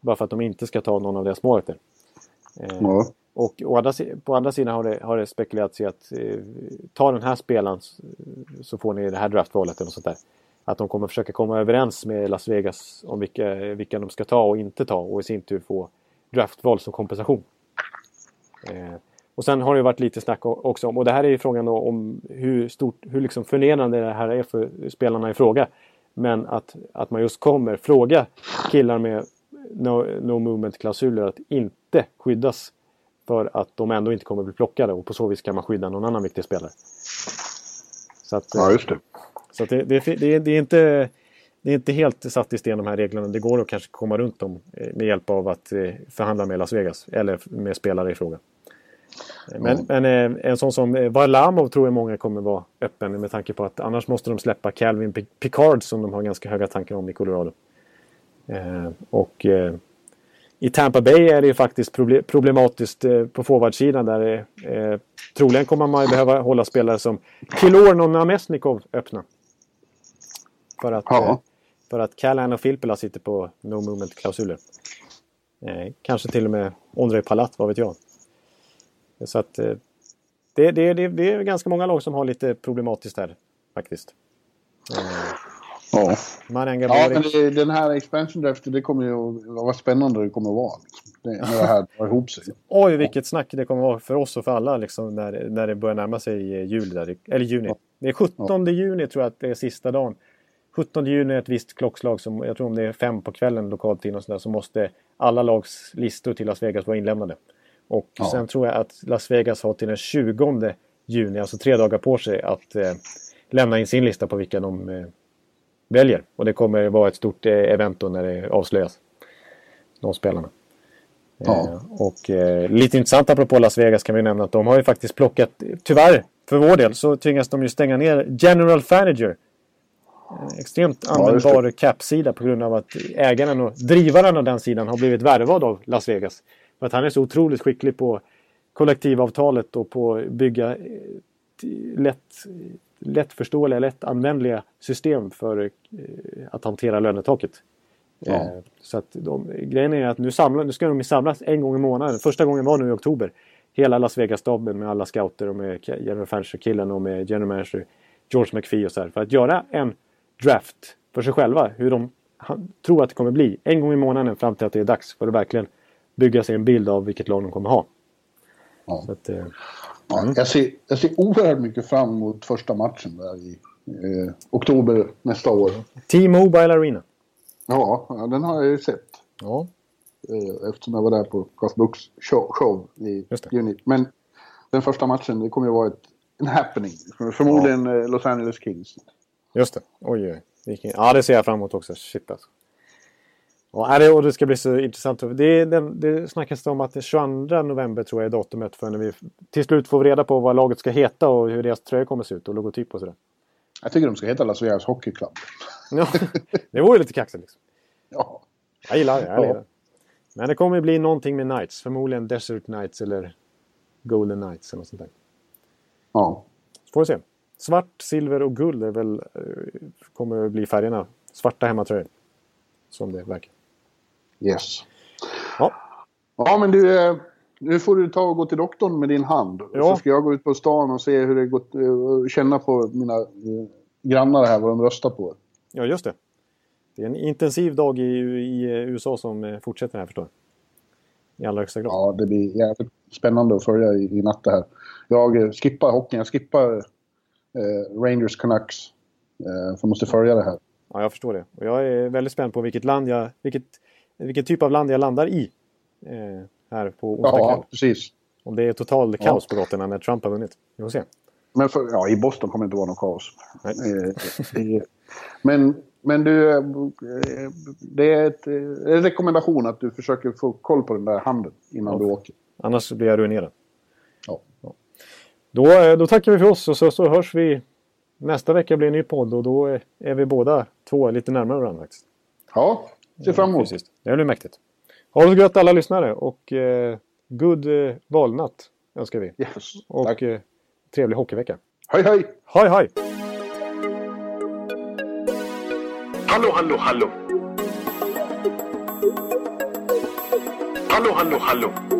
Bara för att de inte ska ta någon av deras målvakter. Eh, ja. Och, andra, på andra sidan har det, har det spekulerats i att eh, ta den här spelaren så får ni det här draftvalet eller sånt där. Att de kommer försöka komma överens med Las Vegas om vilka, vilka de ska ta och inte ta och i sin tur få draftval som kompensation. Eh, och sen har det varit lite snack också om, och det här är ju frågan om hur stort, hur liksom förnedrande det här är för spelarna i fråga. Men att, att man just kommer fråga killar med no, no movement-klausuler att inte skyddas för att de ändå inte kommer bli plockade och på så vis kan man skydda någon annan viktig spelare. Så att, ja, just det. Så det, det, det, det, är inte, det är inte helt satt i sten de här reglerna. Det går att kanske komma runt dem eh, med hjälp av att eh, förhandla med Las Vegas eller med spelare i fråga. Men, mm. men eh, en sån som eh, Varlamov tror jag många kommer vara öppen med tanke på att annars måste de släppa Calvin Picard som de har ganska höga tankar om i Colorado. Eh, och eh, i Tampa Bay är det ju faktiskt problematiskt eh, på forwardsidan där eh, troligen kommer man behöva hålla spelare som Kilorn och Namesnikov öppna. För att, ja. för att Callahan och Filppula sitter på no movement-klausuler. kanske till och med Ondrej Palat, vad vet jag. Så att eh, det, det, det, det är ganska många lag som har lite problematiskt här faktiskt. Ja. ja, men det, den här expansion draften, det kommer ju att vara spännande det kommer att vara. Liksom. Det, när det här drar ihop sig. Oj, vilket snack det kommer att vara för oss och för alla liksom, när, när det börjar närma sig eh, jul där, eller juni. Ja. Det är 17 ja. juni tror jag att det är sista dagen. 17 juni är ett visst klockslag, som, jag tror om det är fem på kvällen lokalt tid och sådär, så måste alla lags listor till Las Vegas vara inlämnade. Och ja. sen tror jag att Las Vegas har till den 20 juni, alltså tre dagar på sig, att eh, lämna in sin lista på vilka de eh, väljer. Och det kommer vara ett stort eh, event då när det avslöjas. De spelarna. Ja. Eh, och eh, lite intressant apropå Las Vegas kan vi nämna att de har ju faktiskt plockat, tyvärr för vår del, så tvingas de ju stänga ner General Fanager. Extremt användbar ja, cap-sida på grund av att ägaren och drivaren av den sidan har blivit värvad av Las Vegas. För att han är så otroligt skicklig på kollektivavtalet och på att bygga eh, lätt, lättförståeliga, lättanvändliga system för eh, att hantera lönetaket. Ja. Eh, så att de, grejen är att nu, samlar, nu ska de samlas en gång i månaden. Första gången var nu i oktober. Hela Las Vegas-staben med alla scouter och med general manager-killen och med general manager George McPhee och så här. För att göra en draft för sig själva. Hur de tror att det kommer bli. En gång i månaden fram till att det är dags för att verkligen bygga sig en bild av vilket lag de kommer ha. Ja. Att, eh, mm. jag, ser, jag ser oerhört mycket fram emot första matchen där i eh, oktober nästa år. T-Mobile Arena. Ja, den har jag ju sett. Ja. Eh, eftersom jag var där på Cast Books show, show i juni. Men den första matchen, det kommer ju vara ett, en happening. Förmodligen ja. Eh, Los Angeles Kings. Just det. Oj, oj. Ja, det ser jag fram emot också. Shit alltså. Ja, det, och det ska bli så intressant. Det, det, det snackas om att det 22 november tror jag är datumet för när vi till slut får reda på vad laget ska heta och hur deras tröja kommer se ut och logotyp och sådär. Jag tycker de ska heta Las Vegas Hockey Club. Ja, det vore lite kaxigt liksom. Ja. Jag gillar det. Jag gillar det. Men det kommer bli någonting med Knights. Förmodligen Desert Knights eller Golden Knights eller något sånt där. Ja. Så får vi se. Svart, silver och guld är väl, eh, kommer att bli färgerna. Svarta hemmatröjor. Som det verkar. Yes. Ja. Ja, men du, eh, nu får du ta och gå till doktorn med din hand. Ja. Så ska jag gå ut på stan och se hur det gått, eh, känna på mina eh, grannar här vad de röstar på. Ja, just det. Det är en intensiv dag i, i USA som fortsätter här förstår jag. I allra högsta grad. Ja, det blir jävligt spännande att följa i, i natt det här. Jag skippar hockeyn, jag skippar eh, Rangers Canucks. Eh, för jag måste följa det här. Ja, jag förstår det. Och jag är väldigt spänd på vilket land jag, vilket, vilken typ av land jag landar i. Eh, här på onsdag Ja, kväll. precis. Om det är total kaos på gatorna när Trump har vunnit. Vi får se. Men för, ja, i Boston kommer det inte vara någon kaos. Eh, men, men du, eh, det är ett, eh, en rekommendation att du försöker få koll på den där handen innan du åker. Annars blir jag ruinerad. Ja. Då, eh, då tackar vi för oss och så, så hörs vi nästa vecka blir en ny podd och då är vi båda två lite närmare varandra faktiskt. Ja, ser fram emot. Fysiskt. Det blir mäktigt. Ha det så gött alla lyssnare och eh, god eh, valnatt önskar vi. Yes. Och eh, trevlig hockeyvecka. Hej, hej! Hej hej! Hallå, hallå, hallå. Hallå, hallå, hallå.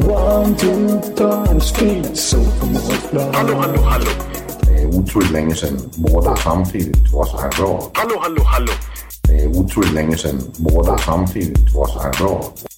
One, two, times speed, so Hallå, hallå, hallå. Det er utroligt længe siden mor, der samtidig også har råd. Hallå, hallå, hallå. Det er utroligt længe siden mor, der samtidig også har råd.